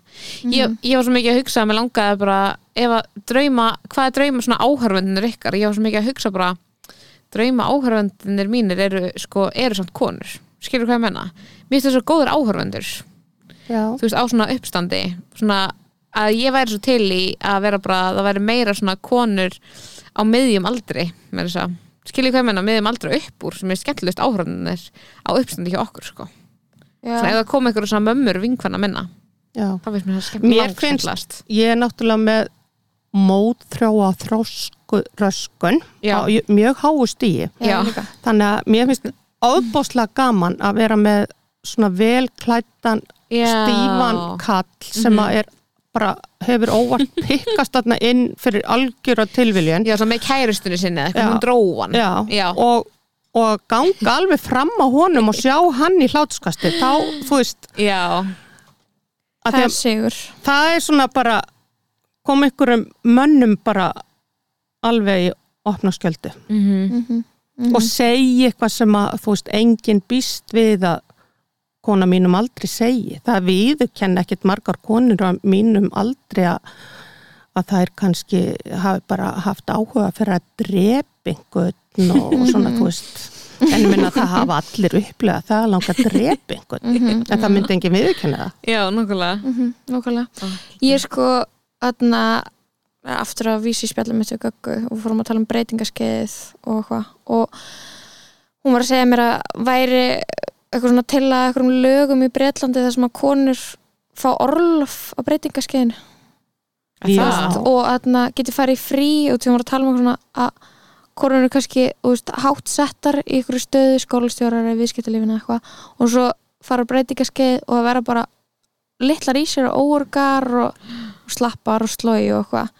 ég, ég var svo mikið að hugsa að mér langaði bara ef að drauma, hvað er drauma svona áhörvendinir ykkar, ég var svo mikið að hugsa bara drauma áhörvendinir mínir eru sko, eru samt konur skilur hvað ég menna, mér finnst það svo góður áhörvendur já, þú veist, á svona uppstandi svona að ég væri svo til í að vera bara, það væri meira svona konur á miðjum aldri með þess að, skiljið hvað ég menna, miðjum aldri upp úr sem er skemmtilegst áhrifnir á uppstandi hjá okkur, sko. Já. svona ef það kom einhverju svona mömmur vinkvanna minna já. þá finnst mér það skemmt, Mér langskemmtilegast ég er náttúrulega með mótþróa þrósku röskun Já. á mjög háu stíi Já. líka. þannig að mér finnst ábáslega gaman að vera með svona vel klættan Já. stífan kall sem Mhm. að er bara hefur óvart pikkast þarna inn fyrir algjöra tilviljun já, svona með kærustunni sinni, eða eitthvað, hún dróan Já, Já. Og, og ganga alveg fram á honum og sjá hann í hlátuskasti þá, þú veist, já, að Það því er sigur. það er svona bara kom einhverjum mönnum bara alveg í opna skjöldu Mhm. Mm og segi eitthvað sem að þú veist, enginn býst við að kona mínum aldrei segi. Það viðurkenna ekkert margar konur á mínum aldrei að, að það er kannski hafi bara haft áhuga fyrir að drepa einhvern og, og svona þú veist. En minna það hafa allir upplega það að langa að drepa einhvern. En það myndi enginn viðurkenna það. Já, nokkulega Mhm, Nákvæmlega. Ég er sko aðna aftur að vísi spjallum mitt við Göggu og fórum að tala um breytingaskeið og eitthvað. Og hún var að segja mér að væri eitthvað svona til að eitthvað lögum í Breitlandi þar sem að konur fá orlof á breytingaskeiðinu Já. og aðna geti farið frí og hún var að tala um eitthvað svona að konur eru kannski þú veist, hátt settar í ykkur stöðu skólastjórar eða viðskiptalífinu eitthvað. Og svo fara breytingaskeið og að vera bara litlar í sér og óorgar og slappar og slói og eitthvað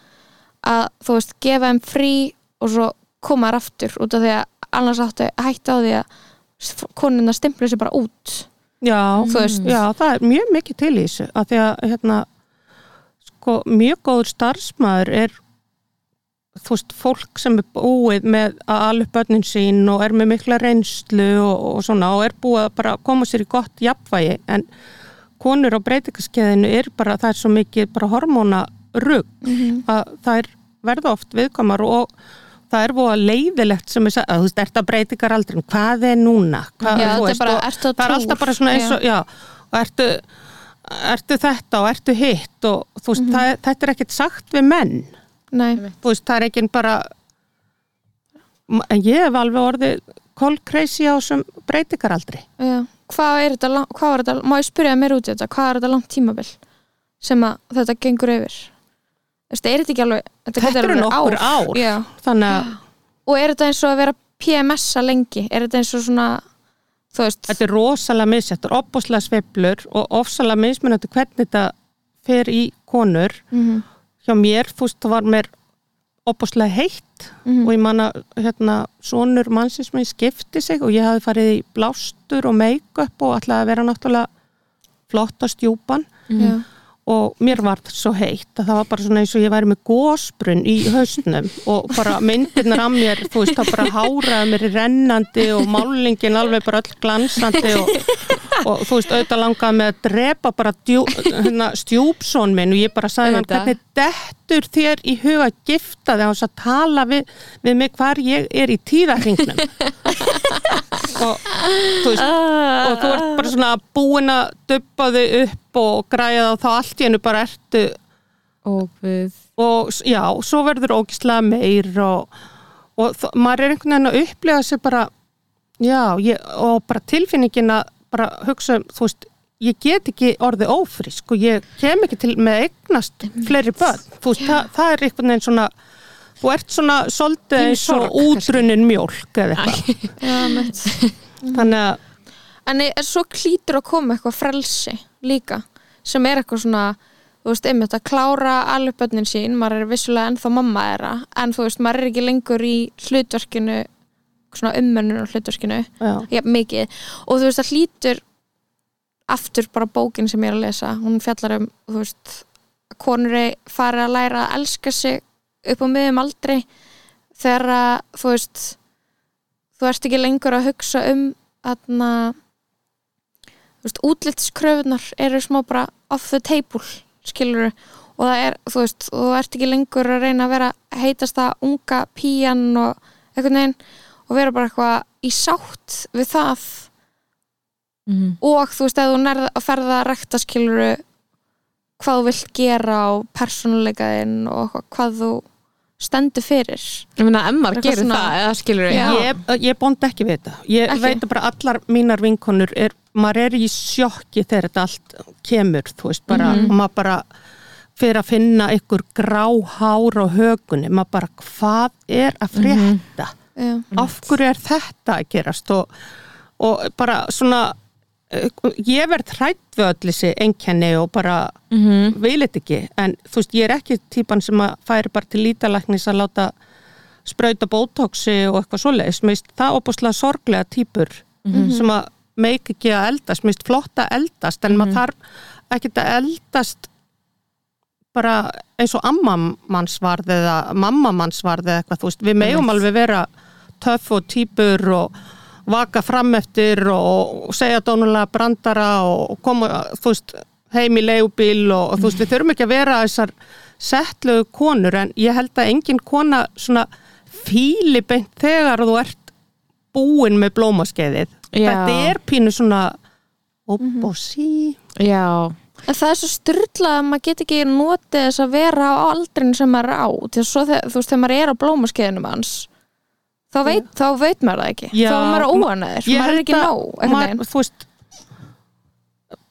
að þú veist, gefa þeim frí og svo koma þær aftur út af því að annars áttu hætti á því að konuna stimplu sér bara út. Já, já, það er mjög mikið til í þessu af því að hérna, sko, mjög góður starfsmæður er þú veist, fólk sem er búið með að alveg börnin sín og er með mikla reynslu og, og svona og er búið að bara koma sér í gott jafnvægi en konur á breytingaskeiðinu er bara, það er svo mikið bara hormóna rugg að það er verða oft viðkomar og það er búið leiðilegt sem er að þú veist, ert að breytingar aldrei hvað er núna? Hvað, Já, þú þetta er bara, og það er alltaf bara svona eins og, já, og ertu, ertu þetta og ertu hitt og þú veist, Mhm. það, þetta er ekkert sagt við menn. Nei, þú veist, það er ekki bara en ég hef alveg orðið call crazy á þessum breytingar aldrei já. Hvað er þetta, hvað er þetta, má ég spyrja mér út í þetta, hvað er þetta langt tímabil sem að þetta gengur yfir? Veist, er þetta ekki alveg Þetta, Þetta eru nokkur ár. Já. þannig að Og er þetta eins og að vera PMS-a lengi? Er þetta eins og svona, þú veist þetta er rosalega misjættur, opbúslega sveiflur og ofsalega mismunandi hvernig þetta fer í konur Mhm, hjá mér, þú veist, það var mér opbúslega heitt mhm. og ég man að hérna, sonur mannsins með skipti sig og ég hafi farið í blástur og make-up og ætlaði að vera náttúrulega flotta stjúpan Já. Og mér var svo heitt að það var bara svona eins og ég væri með gósbrunn í hausnum. Og bara myndirnar af mér, þú veist, það bara háraði mér í rennandi og málingin alveg bara öll glansandi og, og þú veist, auðvitað langaði með að drepa bara djú, hérna, stjúpsón minn og ég bara sagði hann, hvernig dettur þér í huga að gifta þig að tala við, við mig hvar ég er í tíðarhingnum og veist og þú ert bara svona búin að dubba þig upp og græða og þá allt í hennu bara ertu og við og já, svo verður ógislega meir og, og þ- maður er einhvern veginn að upplega sig bara já, ég, og bara tilfinningin að bara hugsa um, þú veist ég get ekki orðið ófrísk og ég kem ekki til með eignast fleiri börn, þú veist, það, það er einhvern veginn svona þú ert svona svolítið eins og útrunnin mjólk eða eitthvað. Þannig að en e- svo klítur að koma eitthvað frelsi líka sem er eitthvað svona þú veist, einmitt að klára alveg bönnin sín, maður er vissulega ennþá mamma þeirra en þú veist, maður er ekki lengur í hlutverkinu svona ummönnur hlutverkinu Já. ja, mikið. Og þú veist, það hlýtur aftur bara bókin sem ég er að lesa. Hún fjallar um, þú veist að konur fari að læra að elska sig upp á miðum aldrei þegar að, þú veist þú ert ekki lengur að hugsa um þarna þú veist, útlitskröfunar eru smá bara off the table skilur og það er, þú veist, þú ert ekki lengur að reyna að vera heitasta unga píjan og einhvern veginn og vera bara eitthvað í sátt við það Mhm. og þú veist, ef þú nærða að ferða að rekta skiluru hvað þú vilt gera á persónuleikaðinn og hvað þú stendur fyrir Ég meina, Eitthvað gerir svona- það, eða skilur Já. Ég, ég bónd ekki við þetta. Ég Ekki? veit bara allar mínar vinkonur, er, maður er í sjokki þegar þetta allt kemur, þú veist, bara, Mhm. og maður bara fyrir að finna ykkur grá hár á högunni, maður bara, hvað er að frétta? Já. Af hverju er þetta að gerast? Og, og bara svona, ég verð hrætt við öll þessi einkenni og bara Mhm. vil þetta ekki, en þú veist, ég er ekki típan sem að færi bara til lítalæknis að láta sprauta bótóksi og eitthvað svoleiðis, mér finnst það opaslega sorglega típur sem að meik ekki að eldast, mér finnst flott að eldast en maður þarf ekkert að eldast bara eins og ammamanns varð eða mammamanns varð eða eitthvað, þú veist, við megum alveg vera töff og típur og vaka fram eftir og segja dónulega brandara og koma, þú veist, heim í leigubíl og, og þú veist, við þurfum ekki að vera þessar settlugu konur en ég held að engin kona svona fíli beint þegar þú ert búin með blómaskeiðið. Já. Þetta er pínu svona opposí. Já, en það er svo styrlað að maður get ekki notið þess að vera á aldrin sem maður er á svo þegar, þú veist, þegar maður er á blómaskeiðinum hans þá veit, þá veit maður það ekki. Já, þá er maður óanæður, maður er ekki einhvern maður, þú veist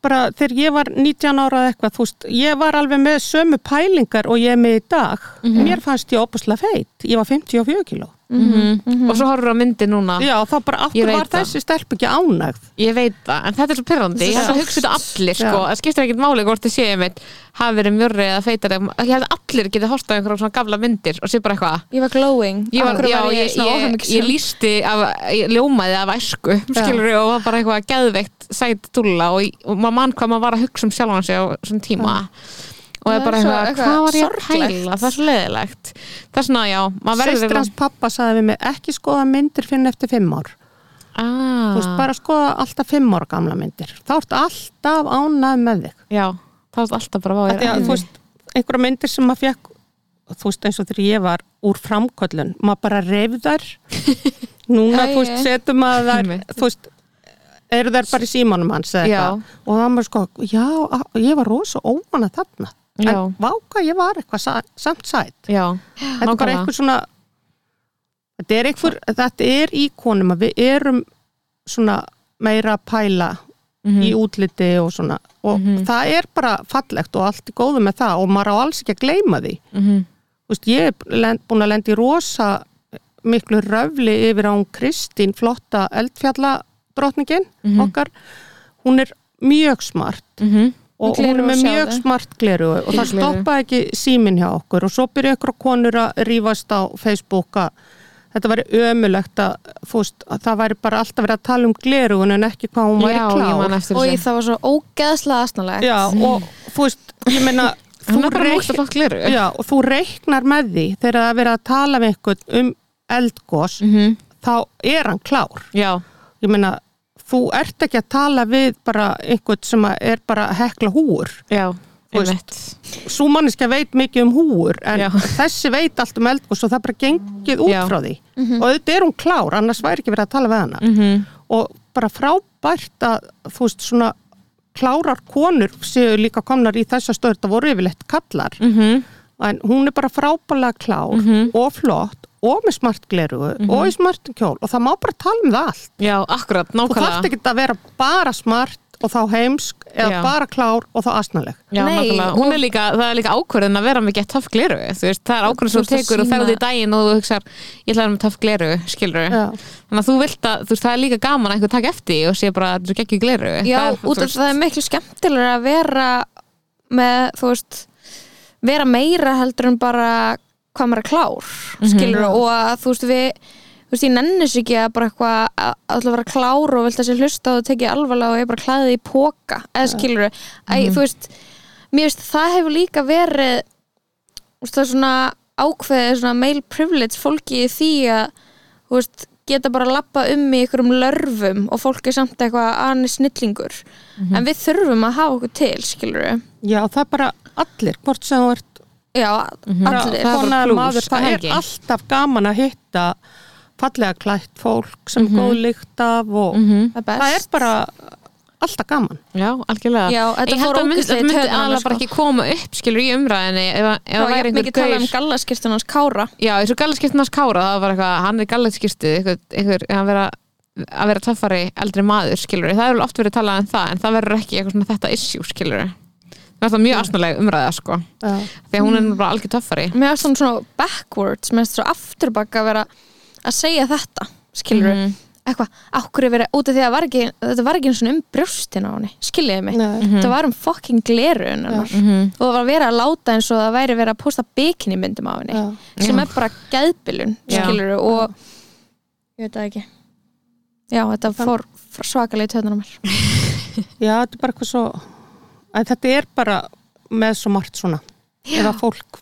bara þegar ég var 19 ára eða eitthvað, þú veist, ég var alveg með sömu pælingar og ég er með í dag. Mér fannst ég opuslega feit. Ég var 54 kíló Mhm. og svo horfur á myndi núna. Já, þá bara Ég aftur var það. þessi stelp ekki ánægð? Ég veit það, en þetta er svo pyrrandi Ég held að hugsa þetta allir, sko. Já. Það skiptir ekkert máli hvort þið séu mitt hafi verið mjörri eða feitari Ég held að allir getið horta einhverjum svona gafla myndir og sé bara eitthvað ég var glowing. Ég, var, já, var ég, ég, ég lísti af, ég ljómaði af æsku skilur og var bara eitthvað geðveikt sæt dúlla og, ég- og maður mann hvað maður var að hugsa um sjálfan sig á svona tíma og það Það er bara eitthvað, eitthvað hvað var ég að pæla? Það er svo leðilegt það er svona, já, maður verður sýstir hans pappa sagði við mig ekki skoða myndir fyrir eftir fimm ár. Ah, þú veist, bara skoða alltaf fimm ára gamla myndir. Þá ertu alltaf ánægð með þig. Já, það var alltaf bara að, þú veist, einhverja myndir sem maður fekk þú veist eins og þegar ég var úr framköllun, maður bara reyfðar núna, þú veist, setum þær, Einmitt. þú veist eru þær bara í símanum hans eða eitthvað. Og það maður sko, já, ég var rosa óvana þarna, Já. en váka ég var eitthvað sa samt sætt þetta er bara eitthvað svona þetta er einhver, þetta er í konum að við erum svona meira að pæla Mhm. í útliti og svona og það er bara fallegt og allt er góðu með það og maður á alls ekki að gleyma því Mhm. Þú veist, ég er búin að lenda í rosa miklu röfli yfir á hún Kristín flotta eldfjalladrottningin okkar hún er mjög smart Mhm. Og hún er með mjög smart gleru og það stoppaði ekki símin hjá okkur. Og svo byrja ykkur konur að rífast á Facebook að þetta væri ömulegt að, veist, að það væri bara alltaf verið að tala um glerugun en ekki hvað hún væri ég klár. og þessu. Það var svo ógeðslega aðsnalegt Já, og þú veist, ég meina þú reik- gleru Já, og þú reiknar með því þegar það er verið að tala við einhvern um eldgós, Mhm. þá er hann klár. já, Ég meina, þú ert ekki að tala við bara einhvern sem er bara að hekla húur. já, Sú manneska veit mikið um húur, en Já. þessi veit allt um eldgós og það bara gengið út Já. frá því. Og þetta er hún klár, annars væri ekki verið að tala við hana. Mhm. Og bara frábært að, þú veist, svona klárar konur séu líka komnar í þessa stöður, það voru yfirleitt kallar. Mhm. en hún er bara frábælega klár og flott og með smart glerugu Mhm. og í smart kjól og það má bara tala um það allt já, akkurat, þú þarft nákvæmlega ekki að vera bara smart og þá heimsk eða Já. bara klár og þá asnaleg Já, Nei, nákvæmlega. hún og- er líka, það er líka ákvörðin að vera með gett töff gleru þú veist, það er ákvörðin Þú sem þú tekur og sýna- ferði í daginn og þú hugsar, ég ætla að vera með töff gleru skilur Já. þannig að þú vilt að, þú veist, það er líka gaman að einhver taka eftir því og sé bara að þú geggju gleru Já, það er, út af það er miklu skemmtilega að vera með, þú veist vera meira heldur en bara hvað maður er klár, skilur og að þú veist við þú veist ég nennis ekki að bara eitthvað að að vera klár og vilt að sé hlusta og tekið alvarlega og ég bara klæði í póka eða skilur, æ, þú veist mér veist það hefur líka verið veist það er svona ákveðið svona male privilege fólki í því að veist geta bara að lappa um í einhverjum lörfum og fólk er samt eitthvað að hann er snillingur en við þurfum að hafa okkur til skilur Já, það er bara allir, hvort sem þú ert já, bara- allir það er bara kona eða plús, maður, það það er alltaf gaman að hitta fallega klætt fólk sem Mhm. góð lykt af og það er best. það er bara alltaf gaman. Já, algjörlega. Já, þetta Ég fór að myndi, alveg bara sko. ekki koma upp skilur í umræðinni ef, að- ef Já, það ég væri hef mikið einhver talað um gaur. gallaskirtun hans Kára. Já, eins og gallaskiptunars kára það var eitthvað, hann er gallaskiptu einhver, einhver að vera að vera töffari eldri maður, skilur það er vel oft verið talað um það, en það verður ekki eitthvað svona þetta issue, skilur það er mjög asnaleg umræða, sko Já. því að hún er nú bara algjör töffari mér finnst svona svona backwards mér finnst svo afturbakka að vera að segja þetta skilur við, Mhm. eitthvað ákveður verið, út af því að var ekki, þetta var ekki eins og um brjóstin á henni, skiljiði mig Nei. þetta var um fucking glerun Mhm. og það var verið að láta eins og það væri verið að posta bikini myndum á henni Já. sem Já. er bara geðbilun Já. skilur og ég veit það ekki já, þetta fór töðunum mér Já, þetta er bara eitthvað svo að þetta er bara með svo margt svona. Ef að fólk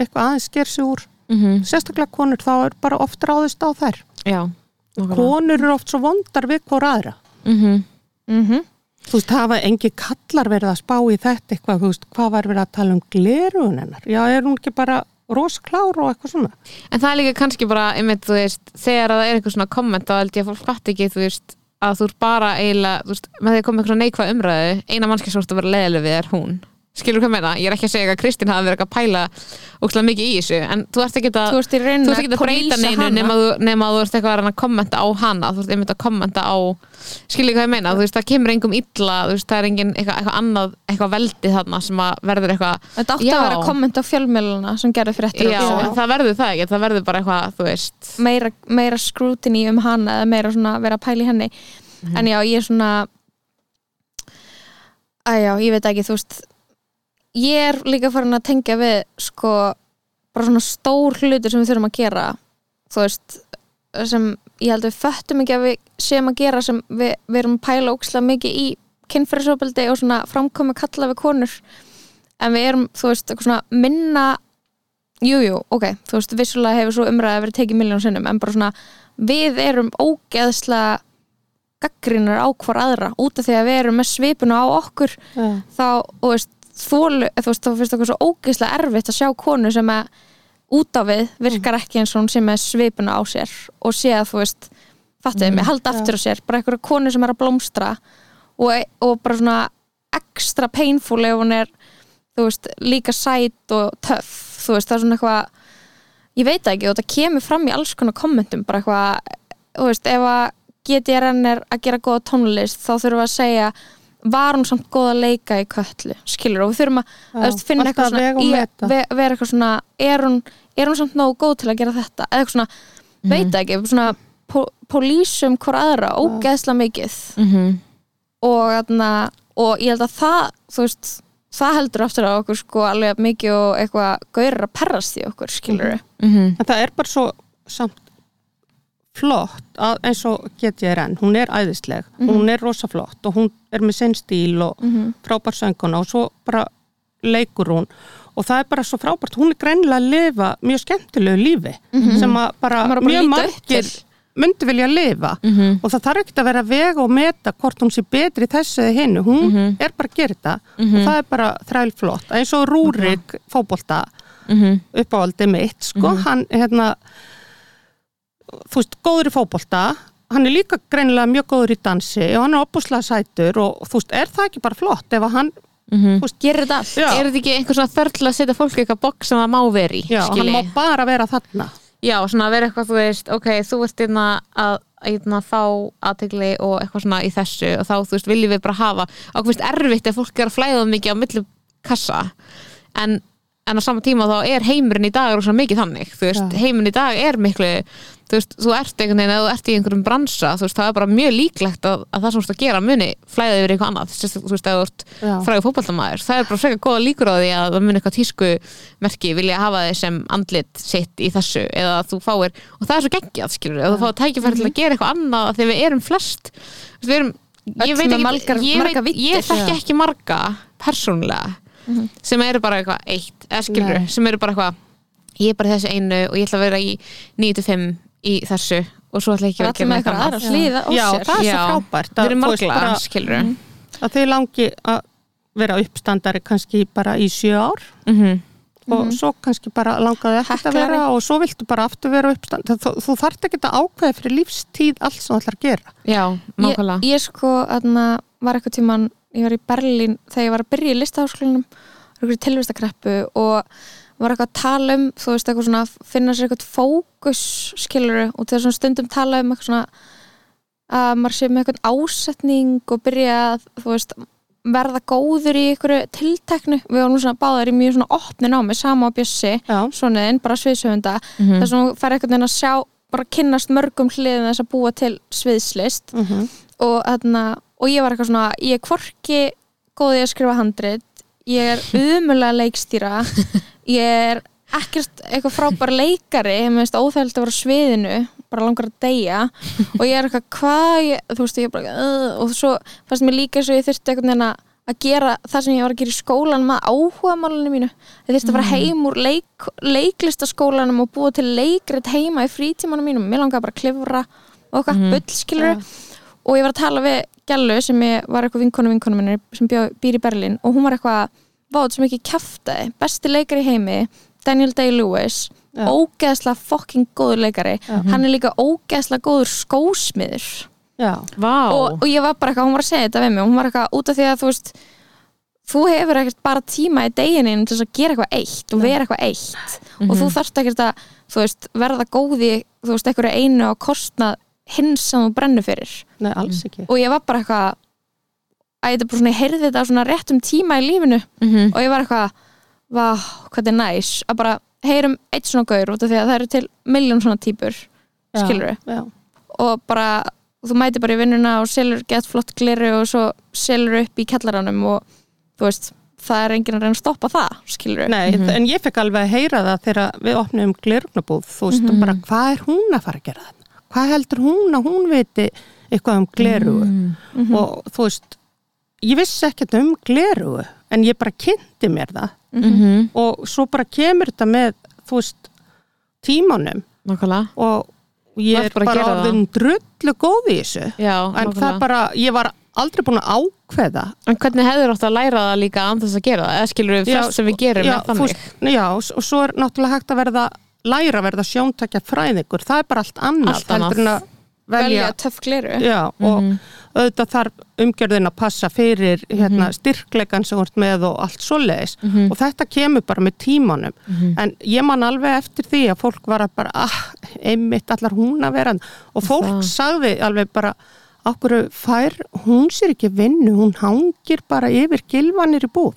eitthvað aðeins sker sig úr. Mhm. sérstaklega konur þá er bara oft ráðist á þær. Já, konur eru oft svo vondar við hvora aðra. Mhm. mm þú veist, hafa engi kallar verið að spá í þetta eitthvað, veist, hvað var verið að tala um glerugun hennar, já, er hún ekki bara rosklár og eitthvað svona? En það er líka kannski bara, einmitt, þú veist, þegar það er eitthvað svona komment þá held ég að fólk fatt ekki, þú veist, að þú ert bara eiginlega, þú veist, með því að koma eitthvað neikvæð umræðu, eina mannski svo að vera leðileg við er hún. Skilur hvað ég meina? Ég er ekki að segja að Kristín hafi verið eitthvað að pæla ókslega mikið í þessu, en þú ert ekki að, þú ert ekki að breyta neinu nema þú, nema þú ert eitthvað að að kommenta á hana, þú ert einmitt að kommenta á, skilur hvað ég meina? Þú veist, það kemur engum illa, þú veist, það er engin eitthvað, eitthvað annað, eitthvað veldi þarna sem að verður eitthvað, þetta átti Já. að vera komment á fjölmjöluna sem gerði fréttir já, af þessu. en það verður það ekki, það verður bara eitthvað, meira, meira scrutiny um hana eða meira svona vera að pæla í henni en já, ég er svona að já, ég veit ekki, þú veist ég er líka farin að tengja við sko, bara svona stór hlutir sem við þurfum að gera þú veist, sem ég held að við föttum ekki að við séum að gera sem við, við erum pæla ókslega mikið í kynfærisofbeldi og svona framkomi kalla við konur en við erum, þú veist, svona minna Jújú, jú, ok, þú veist, vissulega hefur svo umræði verið tekið miljón sinnum, en bara svona við erum ógeðslega gaggrinnar á hvar aðra út af því að við erum með svipuna á okkur Já. þá, þú veist, þólu, þú veist, þá finnst okkur svo ógeðslega erfitt að sjá konu sem að út á við virkar ekki eins og hún sé með svipuna á sér og sé að, þú veist, fattuðið mig, halda aftur á sér, bara einhverja konu sem er að blómstra og, og bara svona ekstra painful ef hún er veist, líka sæt og töff, þú veist, það er svona eitthvað ég veit ekki og það kemur fram í alls konar kommentum, bara eitthvað þú veist, ef að GTRN er að gera góða tónlist, þá þurfum við að segja var hún samt góð að leika í köllu skilur, og við þurfum að, að finna eitthvað svona, ve, vera eitthvað svona er hún, er hún samt nógu góð til að gera þetta? Eða eitthvað svona, veit það ekki svona pó, pólísum hvort aðra ógeðslega mikið. Mhm. Og, þarna, og ég held að það þú veist, það heldur aftur á okkur sko alveg mikið og eitthvað gaurir að perrast í okkur, skilur við Mhm. en það er bara svo samt flott að, eins og GTRN, hún er æðisleg hún er rosa flott og hún er með sinn stíl og frábær sönguna og svo bara leikur hún. Og það er bara svo frábært, hún er greinilega að lifa mjög skemmtilegu lífi sem að bara bara mjög margir myndi vilja lifa. Og það þarf ekki að vera að vega og meta hvort hún sé betri þessu eða hinnu, hún er bara að gera þetta. Og það er bara þrælflott. Eins og Rúrik fótbolta Mhm. uppáhaldi mitt sko, hann hérna þú veist, góður í fótbolta hann er líka greinilega mjög góður í dansi og hann er opuslega sætur og þú veist, er það ekki bara flott ef að hann Mhm. þú veist, gerir þetta allt? Já, Er þetta ekki einhver svona þörl að setja fólk í eitthvað box sem það má veri, já hann skilji? má bara vera þarna. Já, svona vera eitthvað, þú veist, ok, þú ert inn að, að fá aðtegli og eitthvað svona í þessu og þá, þú veist, viljum við bara hafa og þú veist, erfitt ef fólk er að flæða mikið á milli kassa. En, en á sama tíma þá er heimurinn í dag rosa mikið þannig, þú veist, heimurinn í dag er miklu, þú veist, þú ert einhvern veginn, ef þú ert í einhverjum bransa, þú veist, það er bara mjög líklegt að, að það sem þú ert að gera muni flæða yfir eitthvað annað, þú veist, ef þú ert Já. frægur fótballtamaður, það er bara frekar góða líkur á því að það muni eitthvað tísku merki vilja hafa þig sem andlit sitt í þessu eða þú fáir, og það er svo geggjað skilur, ef þú fáir tækifæri til að gera eitthvað annað að við erum flest við erum, ég veit ekki margar- ég, veit, ég þekki ekki marga persónulega sem eru bara eitthvað eitt, eða skilur Nei. sem eru bara eitthvað ég er bara þessu einu og ég ætla að vera í 9-5 í þessu og svo ætla ég ekki Það að er með eitthvað aðra á Já, sér. það er svo frábært að, bara, skilur að þau langi að vera uppstandari kannski bara í sjö ár. Mm og svo kannski bara langaði ekkert að vera og svo viltu bara aftur vera uppstand þú, þú þarft ekki að ákveða fyrir lífstíð allt sem þú ætlar að gera. Já, ég, ég sko aðna, var eitthvað tíman ég var í Berlín þegar ég var að byrja í í tilvistakreppu og var eitthvað að tala um þú veist eitthvað svona finna sér eitthvað fókus skiluru og þegar svona stundum tala um eitthvað svona að maður sé með eitthvað ásetning og byrja að þú veist verða góður í einhverju tilteknu. Við varum svona báðar í mjög svona opnin á mig sama á Bjössi, Já, svonuðinn, bara sviðsöfunda Mhm. þess að hún fær eitthvað að sjá bara kynnast mörgum hliðin þess að búa til sviðslist. Mm og, þarna, og ég var eitthvað svona ég er hvorki góði að skrifa handrit ég er umulega leikstýra ég er ekkert eitthvað frábær leikari ég meðist óþægild að vera sviðinu bara langar að deyja. Og ég er eitthvað hvað? Ég, þú veist ég er bara uh, og svo fannst mér líka svo ég þurfti einhvern veginn að gera það sem ég var að gera í skólan með áhuga málunum mínu. Ég þurfti að fara heim úr leik, leiklistaskólanum og búa til leikrit heima í frítímanum mínum, mér langaði bara að klifra og eitthvað mm bull skilur og ég var að tala við Gjallu sem ég var eitthvað vinkonu vinkonu minni sem býr í Berlín og hún var eitthvað váð sem ekki kjaftaði, besti leikari heimi Daniel Day-Lewis Já. ógeðslega fucking góður leikari. Já. hann er líka ógeðslega góður skósmiður. Og, og ég var bara eitthvað, hún var að segja þetta við mig hún var eitthvað út af því að þú veist þú hefur ekkert bara tíma í deginum til þess að gera eitthvað eitt og vera eitthvað eitt. Og þú þarft ekkert að þú veist, verða góði, þú veist, einhverju einu á kostnað hins sem þú brennur fyrir. Nei, alls ekki. Og ég var bara eitthvað að ég bara heyrði þetta á svona réttum tíma í lífinu Mhm. og ég var eitthvað hvað þetta er næs að bara heyrum eitt svona gaur út af því að það eru til miljón svona típur Já, skilur já, og bara þú mæti bara í vinnuna og selur gett flott gliru og svo selur upp í kjallaranum og þú veist, það er enginn að reyna að stoppa það skilur Nei, en ég fekk alveg að heyra það þegar við opnum glerugnabúð, þú veist, bara hvað er hún að fara að gera þetta? Hvað heldur hún að hún viti eitthvað um glerugu? Mhm. Og þú veist, ég vissi ekkert um glerugu, en ég bara kynnti mér það. Mhm. og svo bara kemur þetta með, þú veist, tímanum. Nákvæmlega. Og ég er bara að bara orðin drullu góð í þessu. Já, En nákvæmlega. það bara, ég var aldrei búin að ákveða. En hvernig hefur átt að læra það líka án þess að gera það? Eða skilur við flest sem við gerum já, veist, já, og svo er náttúrulega hægt að verða læra að verða sjóntakja fræðingur það er bara allt annað, Allt annað. heldur en að velja velja, töff gliru já, og auðvitað þarf umgjörðin að passa fyrir hérna, styrkleikan sem þú ert með og allt svoleiðis. Og þetta kemur bara með tímanum. En ég man alveg eftir því að fólk var að bara, ah, einmitt allar hún að vera og fólk Það. sagði alveg bara okkur fær, hún sér ekki vinnu? Hún hangir bara yfir gilvanir í búð.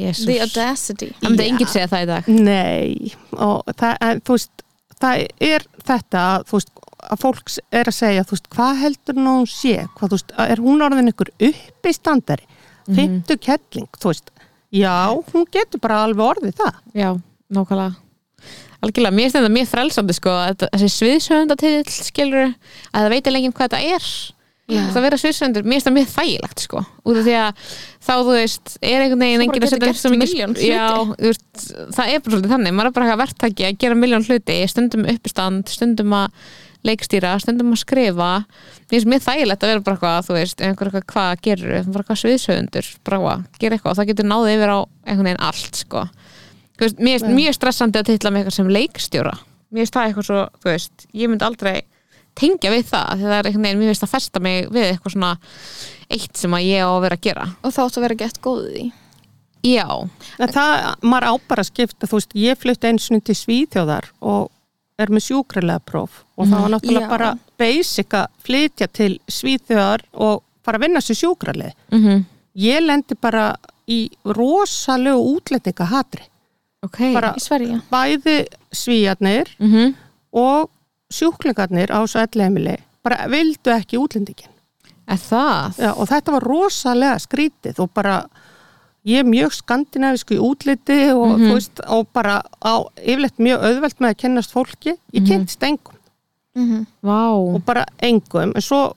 Jesus. the audacity. Það myndi enginn segja það í dag. Nei, og það, en, þú veist, það er þetta veist, að fólk er að segja, veist, hvað heldur nú hún sé, hvað, veist, er hún orðin ykkur uppi standari, fymtu kettling, veist, já, hún getur bara alveg orðið það. Já, nákvæmlega. Algjörlega, mér finnst þetta mjög frelsandi sko að þessi sviðsöfundatill skilur að það veit alveg hvað þetta er. Það vera sviðsöndur, mér finnst það mjög þægilegt sko, út af því að þá þú veist, er einhvern veginn enginn að setja svo milljón hluti. Já, þú veist, það er bara svolítið þannig. Maður er bara eitthvað verktaki að gera miljón hluti stundum uppistand, stundum að leikstýra, stundum að skrifa. Mér finnst mjög þægilegt að vera bara eitthvað þú veist, einhver eitthvað hvað gerur, bara eitthvað sviðsöfundur bara hvað, gera eitthvað. Og það getur náðið yfir á einhvern veginn allt sko. Þú veist, mér finnst mjög stressandi að titla mig eitthvað sem leikstjóra. Mér finnst það eitthvað svo, þú veist ég myndi aldrei tengja við það því það er einhvern veginn, mér finnst að festa mig við eitthvað svona eitt sem að ég á að vera að gera. Og þá áttu að vera gett góðið í já, En það, maður á bara að skipta, þú veist, ég flutti eins og til Svíþjóðar og er með sjúkralega próf og það var náttúrulega Já. bara basic að flytja til Svíþjóðar og fara að vinna sér sjúkralega. mm Ég lendi bara í rosalegu útlendingahatri. ok Bara í Sverige bæði svíjarnir mm og sjúklingarnir á þessu elleimili bara vildu ekki útlendingin. það? Já, og þetta var rosalega skrítið og bara ég er mjög skandinavisku í útliti og, Mhm. þú veist, og bara á yfirleitt mjög auðvelt með að kennast fólki ég Mhm. kynntist engum mm Vá, og bara engum en svo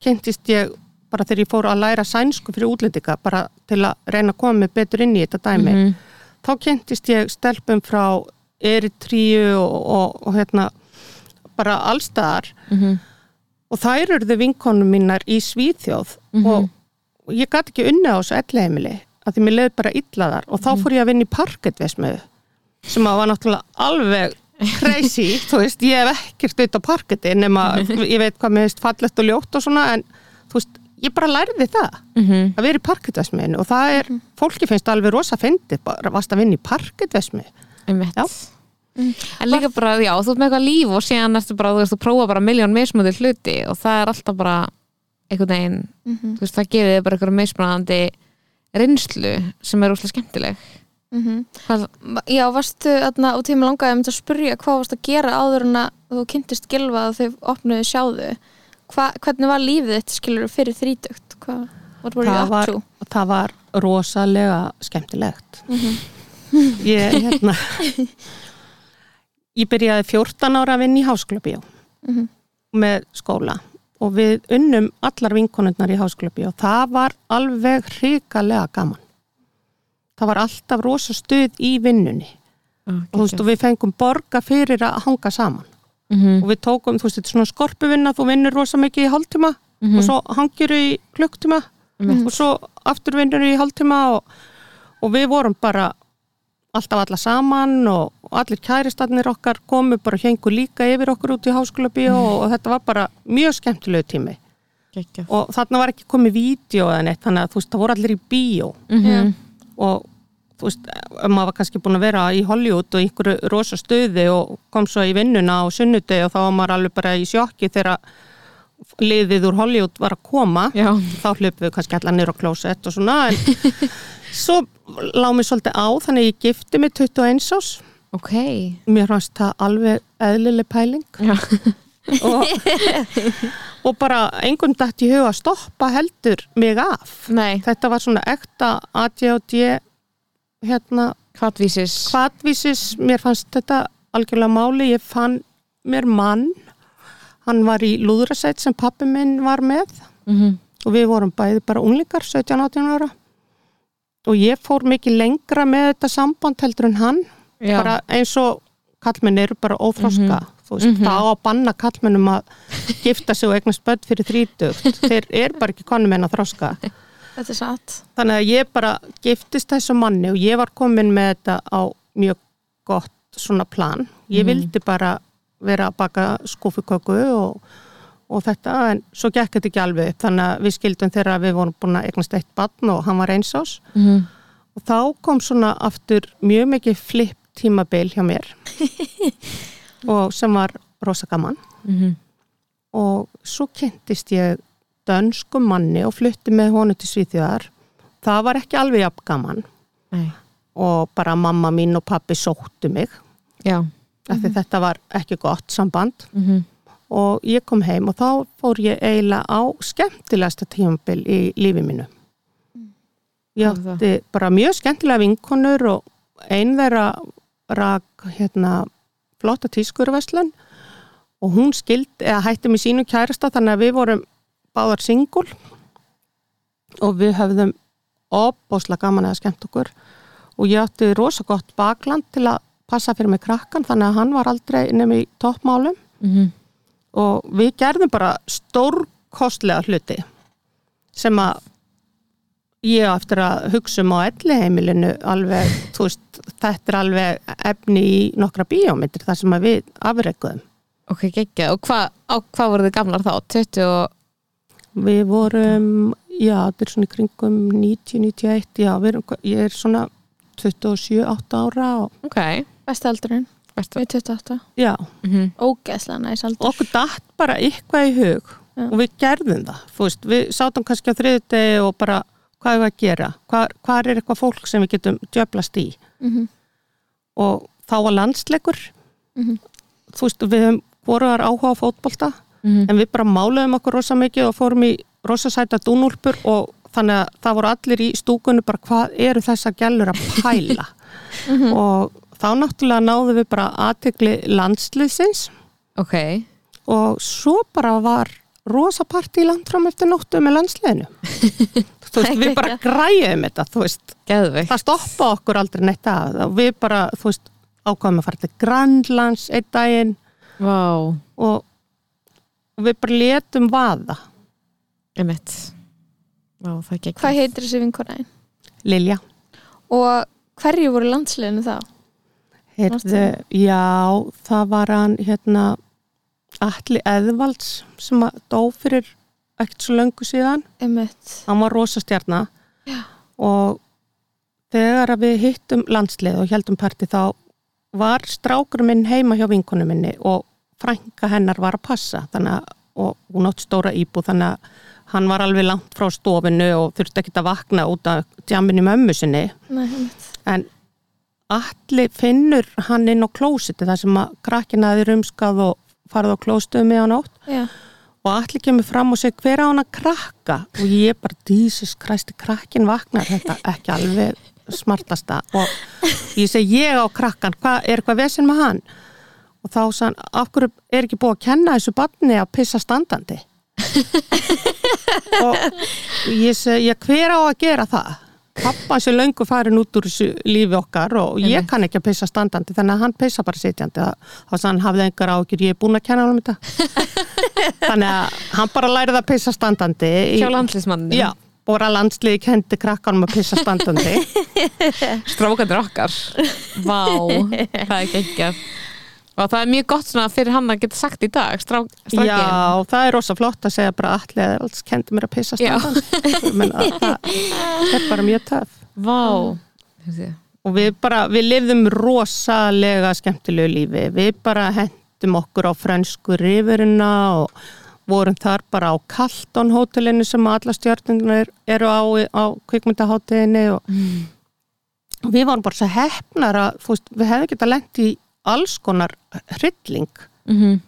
kynntist ég bara þegar ég fór að læra sænsku fyrir útlendinga bara til að reyna að koma mig betur inn í þetta dæmi Mhm. þá kynntist ég stelpum frá Eritríu og, og, og hérna bara allstaðar Mhm. og þær eruðu vinkonum mínar í Svíþjóð Mhm. og ég gæti ekki unni á þessu elleheimili að því mér leið bara illa þar og þá Mhm. fór ég að vinna í parketvesmiðu sem að var náttúrulega alveg crazy, þú veist, ég hef ekkert auðvitað á parketi nema ég veit hvað mér veist fallegt og ljótt og svona en þú veist, ég bara lærði það Mhm. að vera í parketvesmiðinu og það er, fólki finnst alveg rosa fyndið bara varst að vinna í parketvesmið Einmitt. Já. En líka bara, já, þú ert með eitthvað líf og síðan ertu bara, þú veist, þú prófa bara miljón mismöndi hluti og það er alltaf bara einhvern veginn, þú veist, það gefið bara eitthvað mismunandi reynslu sem er úslega skemmtileg. Hvað, Já, varstu þarna og tíma langaði um að spyrja hvað varstu að gera áður en að þú kynntist gilva og þau opnuðu sjáðu. Hva, hvernig var lífið þitt skilur fyrir were you það up var, to? það var rosalega skemmtilegt. Ég hérna ég byrjaði 14 ára að vinna í háskólabíó. Mhm. með skóla og við unnum allar vinkonundnar í háskólabíó það var alveg hrikalega gaman. Það var alltaf rosa stuð í vinnunni. Og, þú veist, og við fengum borga fyrir að hanga saman. Mm og við tókum, þú veist, þetta er svona skorpuvinna þú vinnur rosa mikið í hálftíma Mhm. og svo hangir í klukktíma og svo aftur vinnur í hálftíma og, og við vorum bara alltaf alla saman og, og allir kæristarnir okkar komu bara hengu líka yfir okkur út í háskóla bíó og þetta var bara mjög skemmtilegu tími. Gekja. og þarna var ekki komið vídeo eða neitt þannig að þú veist, það voru allir í bíó. Mhm. og þú veist, maður var kannski búin að vera í Hollywood og í einhverju rosa stöði og kom svo í vinnuna á sunnudegi og þá var maður alveg bara í sjokki þegar liðið úr Hollywood var að koma Já, þá hlupum við kannski allar nýra á klósett og svona en svo lág mér svolítið á þannig ég gifti mig 21 ás ok. Mér fannst það alveg eðlileg pæling. Já, og, og bara engum dætt í huga að stoppa heldur mig af. Nei, þetta var svona ekta ADHD hérna hvatvísis. hvatvísis, mér fannst þetta algjörlega máli, ég fann mér mann. Hann var í lúðrasætt sem pappi minn var með. Mm og við vorum bæði bara unglingar 17-18 ára og ég fór mikið lengra með þetta samband heldur en hann. Já, bara eins og kallmenn eru bara óþroska þú veist, Mhm. það á að banna kallmennum að gifta sig og eignast börn fyrir þrítugt. Þeir eru bara ekki konum en að þroska. Þetta er satt. Þannig að ég bara giftist þessu manni og ég var komin með þetta á mjög gott svona plan. Ég Mhm. vildi bara vera að baka skúfuköku og, og þetta en svo gekk þetta ekki alveg upp. Þannig að við skildum þegar við vorum búin að eignast eitt barn og hann var eins ás Mhm. og þá kom svona aftur mjög mikið flip tímabil hjá mér. Og sem var rosa gaman. Mhm. og svo kynntist ég dönsku manni og flutti með honu til Svíþjóðar. Það var ekki alveg jafn gaman. Nei. og bara mamma mín og pappi sóttu mig. Já. Af því þetta var ekki gott samband. Mhm. Og ég kom heim og þá fór ég eiginlega á skemmtilegasta tímabil í lífi mínu ég átti bara mjög skemmtilega vinkonur og ein þeirra rak hérna flotta tískurverslun og hún skild eða hætti mig sínu kærasta þannig að við vorum báðar singul og við höfðum opbósla gaman að skemmt okkur og ég átti rosa gott bakland til að passa fyrir mig krakkan þannig að hann var aldrei nefn í toppmálum Mhm. Og við gerðum bara stórkostlega hluti sem að ég á eftir að hugsa um á elliheimilinu alveg, þú veist, þetta er alveg efni í nokkra bíómyndir þar sem að við afreikuðum. Ok, geggja Og hvað hva voru þið gamlar þá? 20 og Við vorum, já, þetta er svona í kringum 90-91, já, við erum, ég er svona 27-8 ára og Ok Besta aldurinn. Við 28 já, Mhm. ógeðslega næs aldur okkur datt bara eitthvað í hug Já. og við gerðum það, þú veist, við sátum kannski á þriðudegi og bara hvað er að gera, hvað, hvað er eitthvað fólk sem við getum djöblast í Mhm. og þá var landsleikur Mhm. þú veist, við höfum voruðar áhuga á fótbolta Mhm. en við bara máluðum okkur rosa mikið og fórum í rosa sæta dúnúlpur og þannig að það voru allir í stúkunni bara hvað eru þessa gælur að pæla og þá náttúrulega náðum við bara aðtegli landsliðsins. Ok, og svo bara var rosa partí langt fram eftir nóttu með landsliðinu. Þú veist, við bara græðum þetta, þú veist. Geðveikt. Það stoppa okkur aldrei neitt að og við bara, þú veist, ákvæðum að fara til Grandlands einn daginn. Vá, og og við bara letum vaða. Emitt Vá, hvað heitir þessi vinkonaðin? Lilja, og hverju voru landsliðinu þá? Heyrðu, já það var hann hérna Atli Eðvalds sem dó fyrir ekkert svo löngu síðan. Einmitt. hann var rosastjarna. Og þegar við hittum landslið og heldum parti þá var strákur minn heima hjá vinkonu minni og frænka hennar var að passa. Þannig að, og hún átt stóra íbú þannig að hann var alveg langt frá stofinu og þurfti ekki að vakna út af djamin í mömmu sinni. Nei, en allir finnur hann inn á klósiti þar sem að krakkina hefði rumskað og farið á klóstuðu með hann átt Já. og allir kemur fram og segir hver á hann að krakka? Og ég bara, Jesus Christ krakkin vaknar. Þetta ekki alveg smartasta. Og ég segi ég á krakkan, hvað er eitthvað vesinn með hann? Og þá sann, af hverju er ekki búið að kenna þessu barni að pissa standandi? Og ég segi, hver á að gera það pappa sé löngu farin út úr lífi okkar og ég kann ekki að pissa standandi þannig að hann pissa bara sitjandi. Þá sann hafði engar ágjur, ég er búin að kenna hann um þetta. Þannig að hann bara lærið að pissa standandi Hjá landslýsmanni já, bara landsliði kendi krakkanum að pissa standandi. Strákandir okkar. Vá, það er geggjað Og það er mjög gott svona fyrir hann að geta sagt í dag strá, já, það er rosa flott að segja bara allir eða alls kendi mér að pissa Menna, það er bara mjög töf Vá. Og við bara, við lifðum rosalega skemmtilegu lífi, við bara hendum okkur á frönsku rifurina og vorum þar bara á Kalton hótelinu sem alla stjórnunir eru á, á kvikmyndaháttiðinni og og við vorum bara svo hefnar að þú veist, við hefðum getað lent í alls konar hrylling. Mhm.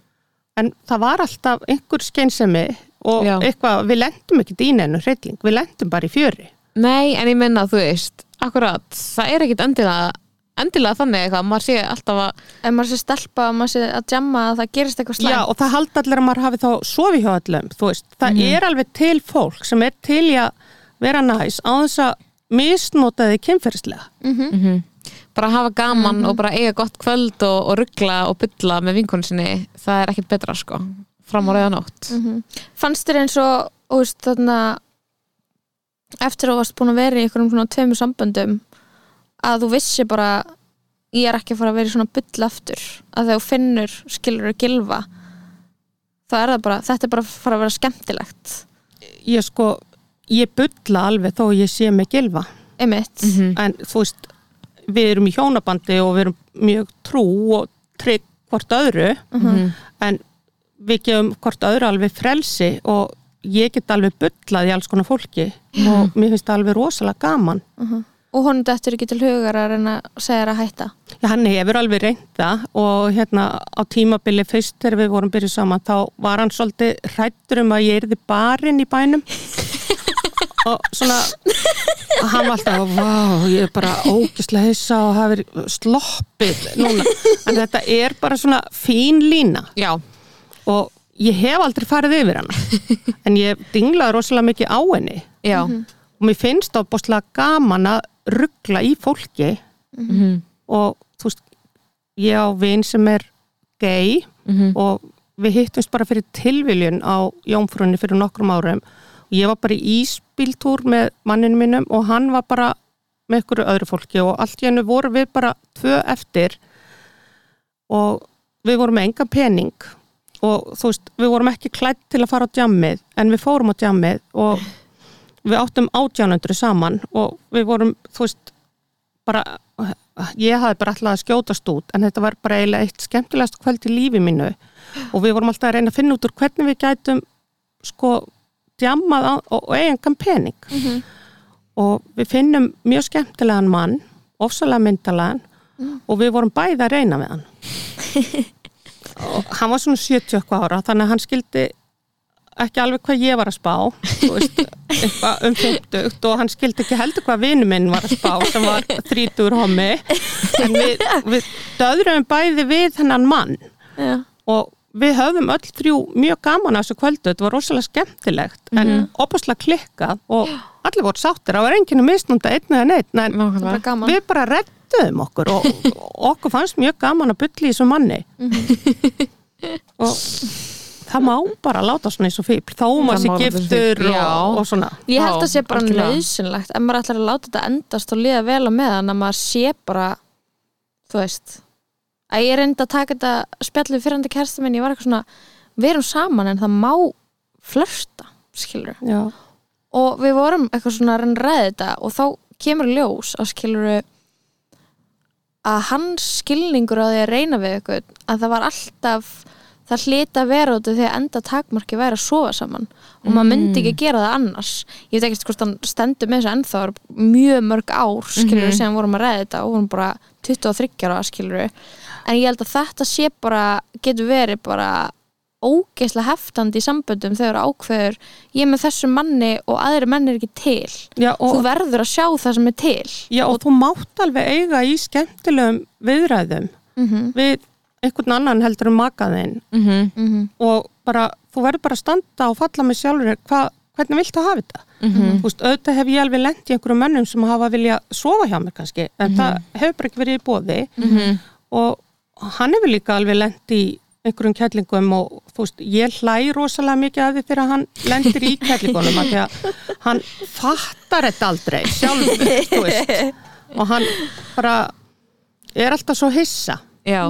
en það var alltaf einhver skeinsemi og Já. eitthvað, við lentum ekki í neinu hrylling, við lentum bara í fjöri. Nei, en ég menna þú veist Akkurat, það er ekkit endilega endilega þannig eitthvað, maður sé alltaf að ef maður sé stelpa og maður sé að jamma að það gerist eitthvað slæmt. Já, og það haldi allir að maður hafi þá sofi hjá öllum, þú veist, það er alveg til fólk sem er til í að vera næs á þess að misnota þið kynferðislega. Bara hafa gaman og bara eiga gott kvöld og, og ruggla og bylla með vinkonu sinni það er ekkit betra sko fram á rauða nótt. Fannst þér eins og veist, þarna eftir að þú varst búin að vera í einhverjum svona tveimur samböndum að þú vissi bara ég er ekki að fara að vera í svona bull aftur. Að þegar þú finnur skilur að gilfa þá er það bara, þetta er bara að fara að vera skemmtilegt. Ég sko, ég bulla alveg þó ég sé mig gilfa, einmitt, en þú veist, við erum í hjónabandi og við erum mjög trú og trygg hvort öðru, en við gefum hvort öðru alveg frelsi og ég get alveg bullað í alls konar fólki og mér finnst það alveg rosalega gaman. og honum dettur ekki til hugar að reyna að segja þér að hætta? Já, hann hefur alveg reynda og hérna á tímabili fyrst þegar við vorum byrjuð saman þá var hann svolítið hrættur um að ég erði barinn í bænum og svona hann var alltaf, vá, ég er bara ógislega hissa og hafi sloppið núna, en þetta er bara svona fín lína. Já, og ég hef aldrei farið yfir hana en ég dinglaði rosalega mikið á henni. Já. Og mér finnst það bóstlega gaman að ruggla í fólki. Og þú veist ég á vin sem er gay og við hittumst bara fyrir tilviljun á Jónfrunni fyrir nokkrum árum. og ég var bara í íspíltúr með manninu mínum og hann var bara með ykkur öðru fólki og allt í hennu voru við bara tvö eftir og við vorum með enga pening og þú veist, við vorum ekki klætt til að fara á djammið en við fórum á djammið og við áttum átjánundru saman og við vorum, þú veist, bara ég hafði bara alltaf að skjótast út en þetta var bara eiginlega eitt skemmtilegast kvöld í lífi mínu og við vorum alltaf að reyna að finna út úr hvernig við gætum sko djammað og, og eigingan pening. Og við finnum mjög skemmtilegan mann ofsalega myndalegan og við vorum bæði að reyna við hann. Og hann var svona 70 eitthvað ára þannig að hann skildi ekki alveg hvað ég var að spá veist, um 50 og hann skildi ekki heldur hvað vinnu minn var að spá sem var 30 hommi. En við, við döðrum bæði við hennan mann. Já. og við höfðum öll þrjú mjög gaman á þessu kvöldu, þetta var rosalega skemmtilegt en opaslega klikkað og allir voru sáttir, það var enginn að misnunda einn eða neitt, en Það var bara Nákvæmlega. gaman. við bara rettuðum okkur og, og okkur fannst mjög gaman að bylli í þessu manni. Og það má bara láta svona eins og fíbl þó maður Það sé giftur já. og, og svona. Ég held Já, að sé bara nöðsynlegt ef maður ætlar að láta þetta endast og liða vel á meðan að maður sé bara þú veist að ég reyndi að taka þetta spjallið fyrrandi kærsta minn, ég var eitthvað svona við erum saman en það má flörsta skilur já, og við vorum eitthvað svona að reyna að ræða þetta og þá kemur ljós að skilur að hans skilningur á því að reyna við eitthvað að það var alltaf það hlita að vera út af því að enda takmarki væri að sofa saman og maður myndi ekki gera það annars. Ég veit ekki hvort hann stendur með þessu ennþá mjög mörg ár skilur sem vorum að ræða þetta og vorum bara 23 ára skilur en ég held að þetta sé bara getur verið bara ógeðslega heftandi í samböndum þegar ákveður ég er með þessu manni og aðri menn er ekki til. Já, þú og, verður að sjá það sem er til. Já, og þú mátt alveg eiga í skemmtilegum viðræðum mm -hmm. við einhvern annan heldur um makaðinn Mhm, og bara, þú verður bara að standa og falla með sjálfur hva, hvernig viltu hafa þetta? Mhm. þú veist, auðvitað hef ég alveg lent í einhverjum mönnum sem hafa vilja sofa hjá mér kannski en það hefur bara ekki verið í bóði Mhm. og hann hefur líka alveg lent í einhverjum kettlingum og þú veist, ég hlæ rosalega mikið af því þegar hann lendir í kettlingunum af því að hann fattar þetta aldrei sjálfur, þú veist og hann bara er alltaf svo hissa Já,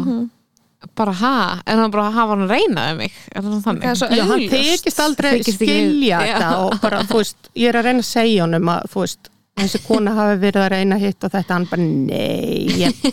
bara ha en hann bara hafa hann að reyna um mig er það þannig? Það er svo Já, hann augljóst. tekist aldrei ekki- skilja Já. þetta og bara, þú veist, ég er að reyna að segja honum að, þú veist, þessi kona hafi verið að reyna hitt og þetta, hann bara, nei ég...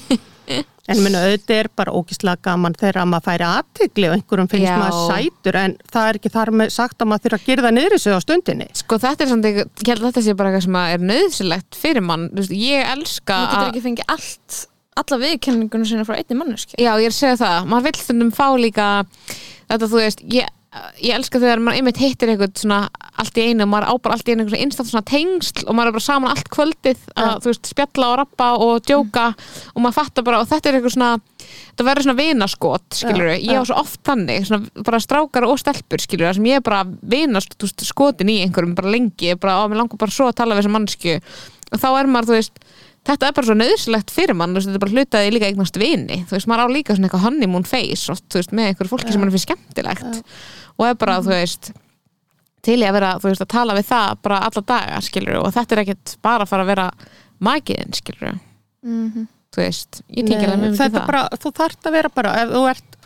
en minna, auðvitað er bara ógislega gaman þegar maður færi aðtigli og einhverjum finnst Já. maður sætur en það er ekki þar með sagt að maður þurfa að gera það niður þessu á stundinni. Sko þetta er samt eitthvað, ég held að þetta sé bara eitthvað sem að er nöðsilegt fyrir mann, þú veist, ég elska þú getur að ekki fengið allt alla viðkenningunum sinna frá einni manneski Já, ég er að segja það, maður vill stundum fá líka þetta, þú veist, ég, ég elska þegar maður einmitt hittir eitthvað svona allt í einu, maður á bara allt í einu einstaklega svona tengsl og maður er bara saman allt kvöldið að, þú veist, spjalla og rappa og djóka og maður fattar bara, og þetta er eitthvað svona þetta verður svona vinaskot, skilur Já, ég á svo oft þannig, svona bara strákar og stelpur, skilur það sem ég er bara vinast þú veist, skotin í einhverjum bara lengi bara, á, mér langar bara svo að tala við þessa mannsku og þá er maður, þú veist þetta er bara svo nöðslegt fyrir mann, þetta er bara hlutaði líka eignast vini, þú veist, maður á líka svona eitthvað honeymoon face, oft, þú veist, með einhverju fólki sem mann finnst skemmtilegt. Og er bara, þú veist til ég að vera, þú veist, að tala við það bara alla daga, skilur og þetta er ekkert bara að fara að vera magiðin, skilur Mhm. þú veist, ég alveg Nei, mjög þetta það bara, þú þarft að vera bara ef þú ert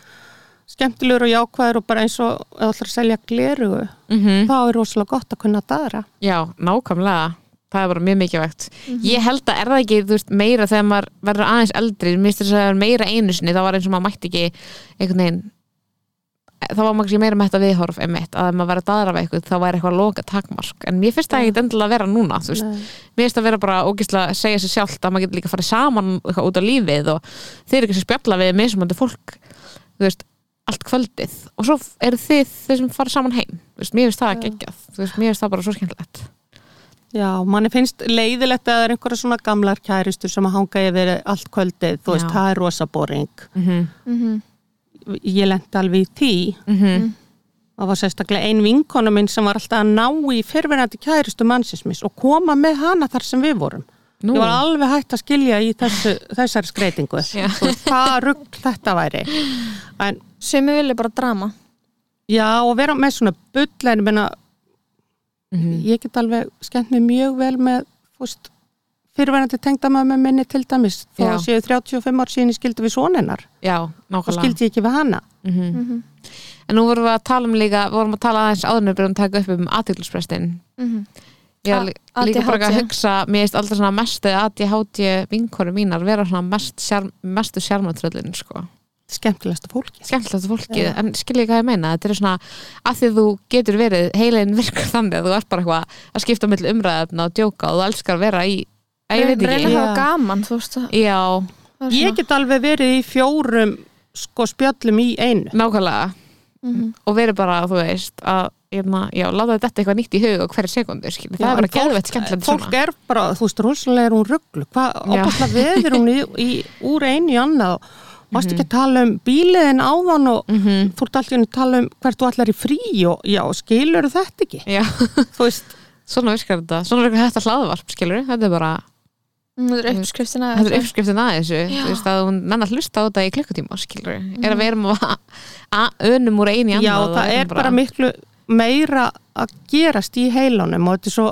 skemmtilegur og jákvæður og bara eins og ef þú ætlar að selja glerugu mm þá er rosalega gott að kunna nákvæmlega það er bara mjög mikilvægt. Mhm. ég held að er það ekki, veist, meira þegar maður verður aðeins eldri, að meira einu sinni, þá var eins og maður mætti ekki einhvern veginn þá var maður ekki meira með þetta viðhorf emitt að ef maður verður að daðra við eitthvað, þá væri eitthvað loka takmark. En mér finnst það ekkit endilega að vera núna mér finnst það að vera bara ógislega að segja sér sjálft að maður getur líka að fara saman út á lífið og þeir eru ekki sem spjalla við fólk þú veist, allt kvöldið. Og svo eru þið þeir sem fara saman heim veist, mér finnst það þú veist, mér finnst það bara svo skemmtilegt Já, manni finnst leiðilegt að það er einhverja svona gamlar kæristur sem að hanga yfir allt kvöldið, þú veist, það er rosa boring. mm -hmm. Mhm. Ég lendi alveg í því. Mm Það var sérstaklega ein vinkonu minn sem var alltaf að ná í fyrfinandi kæristu mannsismis og koma með hana þar sem við vorum. Nú, Ég var alveg hægt að skilja í þessu, þessari skreitingu. Hvað rugg þetta væri. En Sumi vilja bara drama já, og vera með svona bull, en ég meina, Mhm. ég get alveg skemmt mig mjög vel með, veist, fyrirverandi tengdamömmu minni til dæmis, þó Já. að séu 35 ár síðan ég skildi við soninnar já, og skildi ég ekki við hana. Mhm. Mhm. En nú vorum við að tala um líka vorum að tala aðeins áðurnum byrjum að taka upp um aðtöklusprestin Mhm. ég lí- líka bara að hugsa mér aldrei svona mestu ADHD vinkoru mínar vera svona mest sjarm, mestu sjarmatröllin sko skemmtilegsta fólki skemmtilegt fólki, Já. en skilja hvað ég meina. Þetta er svona, að því að þú getur verið heilin virkur þannig að þú ert bara eitthvað að skipta mill umræðefna og djóka og þú elskar að vera í, að ég veit reyna ekki að hafa Já. gaman þú veist. Það já, það er ég get alveg verið í fjórum sko spjöllum í einu. Nákvæmlega. Mhm. og verið bara, þú veist, að hérna, já, láta þetta eitthvað nýtt í hug og hverju sekundu skilja, það Já, er bara geðvett skemmtilegt fólk svona er bara, þú veist, rosalega er hún rugglu hvað Varst ekki að tala um bíliðin áðan og Mhm. þú ert alltaf að tala um hvert þú allar í frí og já, skilur þetta ekki? Já, þú veist, svona virkar þetta. Svona er þetta hlaðvarp, skilur þetta er bara, Mm, þetta er uppskriftina þetta er uppskriftin að þessu. Já. þú veist, að hún menn að hlusta á þetta í klukkutíma skilur, er að við erum að, að önum úr einu í annað já, það erum er bara miklu meira að gerast í heilanum og þetta er svo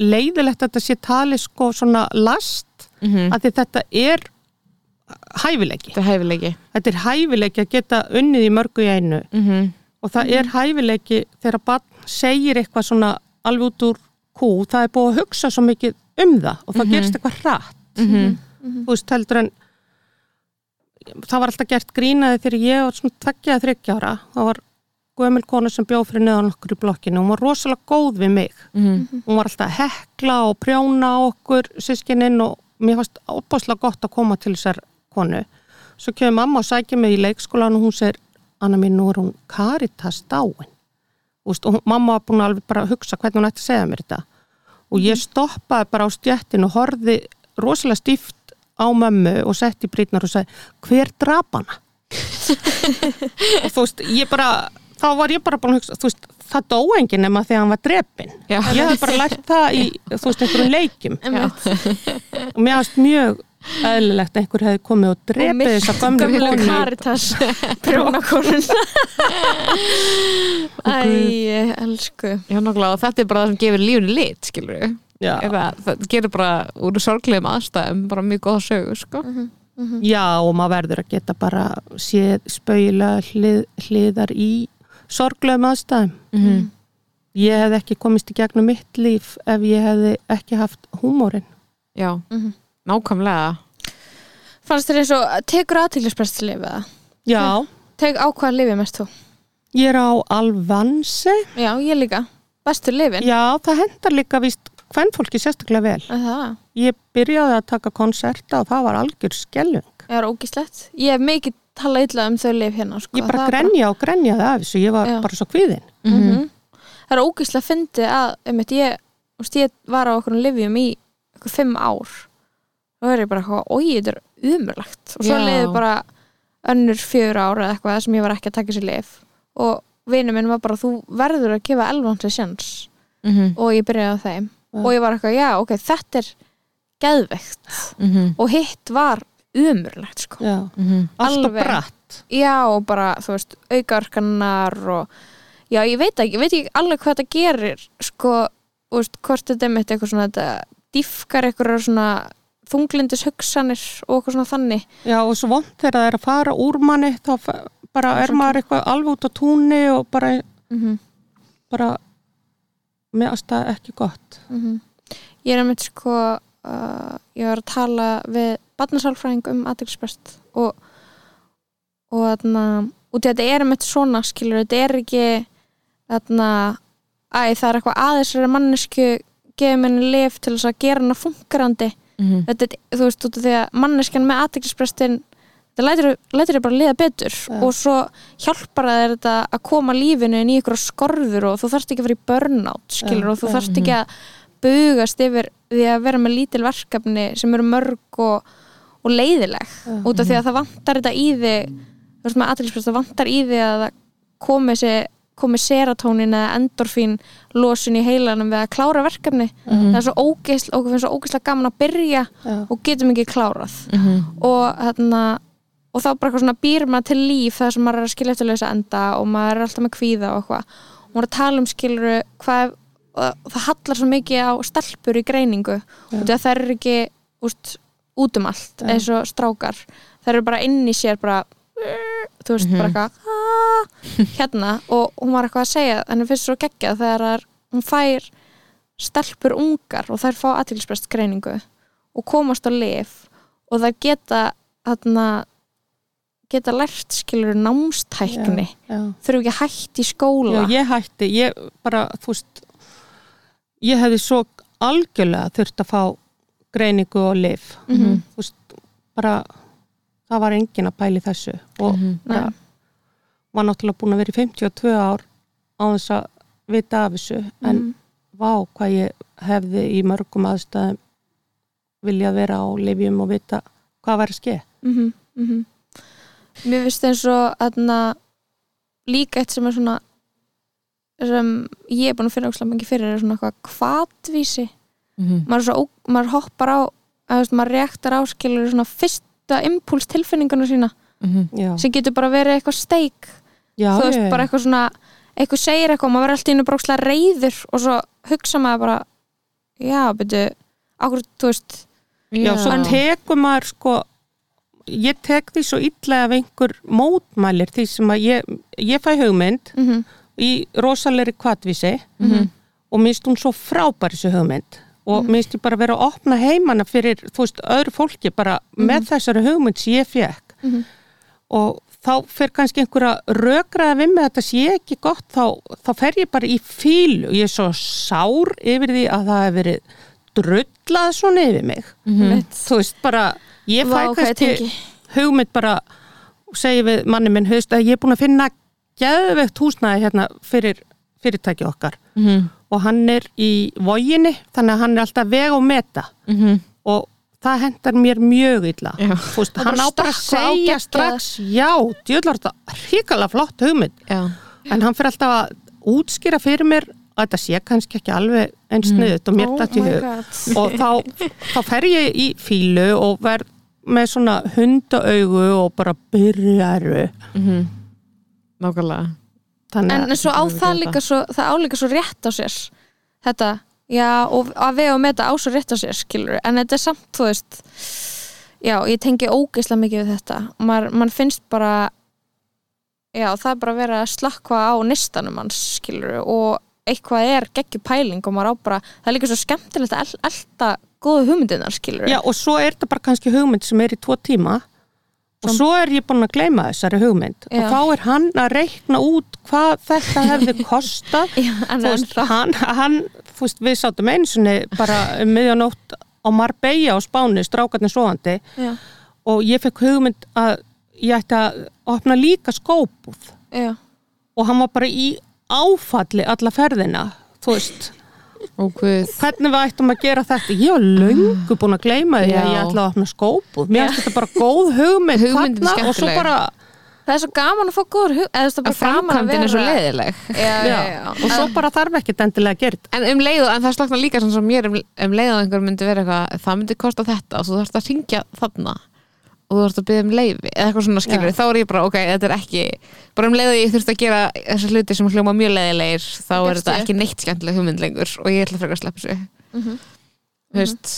leiðilegt að þetta sé talið sko svona last Mhm. að því þetta er hæfileiki. Þetta er hæfileiki. Þetta er hæfileiki að geta unnið í mörgu í einu. Mm og það er hæfileiki þegar barn segir eitthvað svona alveg út úr kú, það er búið að hugsa svo mikið um það og það Mhm. gerist eitthvað hratt. -hmm. þú veist heldur en það var alltaf gert grínaði þegar ég var svona tveggja eða þryggja ára. Það var gömul kona sem bjóð fyrir neðan okkur í blokkinu. Og hún var rosalega góð við mig. Mhm. hún var alltaf að hekla og prjóna okkur sískininn og mér fannst opaslega gott að koma til þessar konu. Svo kemur mamma og sækja mig í leikskólan og hún segir Anna mín, nú er hún Caritas dáin. Úst, og mamma var búin að alveg bara að hugsa hvernig hún ætti að segja mér þetta. Og ég stoppaði bara á stjættin og horfði rosalega stíft á mömmu og setti í brýtnar og sagði hver drap hana? Og þú veist, ég bara þá var ég bara búin að hugsa, þú veist það dó enginn nema þegar hann var drepin Já. ég hef bara lært það í, þú veist, einhverjum Einmitt. og mér finnst mjög eðlilegt að einhver hefði komið og drepið þessa gömlu gömlu konu Caritas prjónakonun Æ, elsku Já, nákvæmlega, og þetta er bara það sem gefur lífinu lit, skilur við. Já. Það gerir bara úr sorglegum aðstæðum bara mjög góða sögu, sko. Já, og maður verður að geta bara séð spauðilega hlið, hliðar í sorglegum aðstæðum. Mhm. Ég hef ekki komist í gegnum mitt líf ef ég hefði ekki haft húmórin. Já, Mhm. Nákvæmlega. Fannst þér eins og, tekur aðteglisprest til lifið það? Já, Teg á hvað lifið mest þú? ég er á alvansi. Já, ég líka Bestur lifin? Já, það hendar líka víst hvern fólki sérstaklega vel. Er Það Ég byrjaði að taka konserta og það var algjör skellung. Ég er ógislegt Ég hef mikið talað illa um þau lif hérna sko. Ég bara Það grenja og grenjaði af þessu, ég var Já. bara svo kvíðin. Mhm. Það er ógislega fyndið að einmitt, ég, þú veist, ég var á okkur lifjum í okkur fimm ár og það er ég bara eitthvað, oi, þetta er umurlegt og svo leiði bara önnur fjör ára eða eitthvað sem ég var ekki að taka sér lif og vinur minn var bara þú verður að gefa elvansi sjans Mm og ég byrjaði á þeim Já. og ég var eitthvað, já, ok, þetta er geðveikt -hmm. og hitt var umurlegt sko Já, Mhm. allt og Alveg. bratt. já og bara, þú veist, aukaorkanar og já, ég veit ekki, ég veit ekki alveg hvað þetta gerir sko, þú veist, hvort þetta er mitt eitthvað svona, þetta diffkar eitthvað svona þunglindis hugsanir og eitthvað svona þannig. Já, og svo vond þegar það er að fara úr manni, þá bara er maður eitthvað alveg út á túnni og bara, mm bara með aðstæða ekki gott. ég er einmitt sko uh, ég var að tala við barnasálfræðing um aðeinsprest og og þarna að þetta er einmitt svona skilur, þetta er ekki þarna æ, það er eitthvað aðeins er mannesku gefið minni lif til þess að gera hana funkarandi Mhm. þetta, er- þú veist, út af því að manneskjan með aðeinsprestin þetta lætur, lætur þér bara liða betur Já. og svo hjálpar það þér þetta að koma lífinu inn í ykkur skorður og þú þarft ekki að fara í burnout skilur Já, og þú já. þarft ekki að bugast yfir því að vera með lítil verkefni sem eru mörg og, og leiðileg út af því að það vantar þetta í þig þú veist með aðeinsprest, það vantar í þig að það komi, sér, komi serotónin eða endorfín losun í heilanum við að klára verkefni. Það er svo ógeðslega, okkur finnst svo ógeðslega gaman að byrja Já. og getum ekki klárað. Mhm. og þarna og þá bara eitthvað svona býr maður til líf það sem maður er að skilja eftir lausa enda og maður er alltaf með kvíða og eitthvað. Og maður er að tala um skiluru hvað og það hallar svo mikið á stelpur í greiningu. Og það er ekki úst, út um allt Já. eins og strákar. Það eru bara inn í sér bara þú veist, bara eitthvað "Ah", hérna og hún var eitthvað að segja henni finnst svo geggjað þegar það hún fær stelpur ungar og þær fá aðtilsprest greiningu og komast á lif og þær geta þarna geta lært skilur námstækni þurfu ekki hætti í skóla Já, ég hætti, ég bara, þú veist, ég hefði svo algjörlega þurft að fá greiningu og lif. Mhm. Þú veist, bara, það var engin að pæli þessu og Mhm. bara, Nei. var náttúrulega búin að vera í 52 ár á þess að vita af þessu, en Mhm. vá hvað ég hefði í mörgum aðstæðum vilja vera á lifjum og vita hvað var að ske. mm -hmm, Mér finnst eins og aðna, líka eitt sem er svona sem ég er búin að finna ókslega mikið fyrir er svona eitthvað kvatvísi Mhm. maður, er svo, ó- maður hoppar á að, veist, maður reaktar áskilur svona fyrsta impuls tilfinningunum sína Mhm. Já, sem getur bara verið eitthvað steik. Já, þú veist já, bara eitthvað svona eitthvað segir eitthvað, maður verður alltaf innu brókslega reyður og svo hugsa maður bara já, byrju, ákveð, þú veist. Já, svo En- tekur maður sko ég tek því svo illa ef einhver mótmælir því sem að ég, ég fæ hugmynd mm í rosalegri kvatvísi Mhm. og minnst hún svo frábær þessu hugmynd og minnst ég bara vera að opna heimana fyrir, þú veist, öðru fólki bara með þessari hugmynd sem ég fekk Mhm. og þá fer kannski einhverja rökraða við með þetta sé ekki gott, þá, þá fer ég bara í fílu, ég er svo sár yfir því að það hefur verið drullað svona yfir mig. Mm. þú veist, bara ég fæ Vá, kannski hugmynd bara og segi við manni minn, höfst, að ég er búin að finna geðveikt húsnæði hérna fyrir fyrirtæki okkar. Mhm. Og hann er í voginni þannig að hann er alltaf veg og meta. Mhm. og það hendar mér mjög illa. Já. Þú veist, Og hann á bara að segja strax já, djöðlar þetta hrikalega flott hugmynd. Já. en hann fyrir alltaf að útskýra fyrir mér að þetta sé kannski ekki alveg eins sniðut og mér Oh dætt í my hug. Og þá, þá fer ég í fílu og verð með svona hundaaugu og bara byrjaru Mhm. Nákvæmlega þannig en, en svo á það líka svo, það á líka svo rétt á sér þetta, já, og að við og með þetta á svo rétt á sér, skilur en þetta er samt, þú veist já, ég tengi ógeislega mikið við þetta. Man, mann finnst bara já, það er bara að vera að slakka á nistanum hans, skilur og eitthvað er geggjur pæling og maður á bara, það er líka svo skemmtilegt að el- elta góðu hugmyndinar, skilur Já, og svo er þetta bara kannski hugmynd sem er í tvo tíma og svo er ég búin að gleyma þessari hugmynd. Já. og þá er hann að reikna út hvað þetta hefði kostað. Já, en, þú veist, hann, hann, þú veist, við sátum einsunni bara um miðjanótt á Marbella á Spáni, strákarnir svoandi já, og ég fekk hugmynd að ég ætti að opna líka skópúð já, og hann var bara í áfalli alla ferðina, þú veist Guð. Hvernig við ættum að gera þetta? Ég var löngu búin að gleyma því að ég ætla að opna skópúð mér finnst þetta bara góð hugmynd þarna og svo bara það er svo gaman að fá góður hug eða þú veist, það er Að bara gaman að framkvæmdin er svo leiðileg já, já, já, og svo bara þarf ekkert endilega að gera En um leið, en það sloknar líka sem mér um, um leið að einhver myndi vera eitthvað það myndi kosta þetta og þú þarfst að ringja þarna og þú þarfst að byggja um leiði eða eitthvað svona skilur, Já. þá er ég bara, ok, þetta er ekki bara um leið að ég þurft að gera þessar hluti sem hljóma mjög leiðilegir þá er Gefstu þetta upp. ekki neitt skemmtileg hugmynd lengur og ég ætla frekar að sleppa þessu Mhm. þú veist,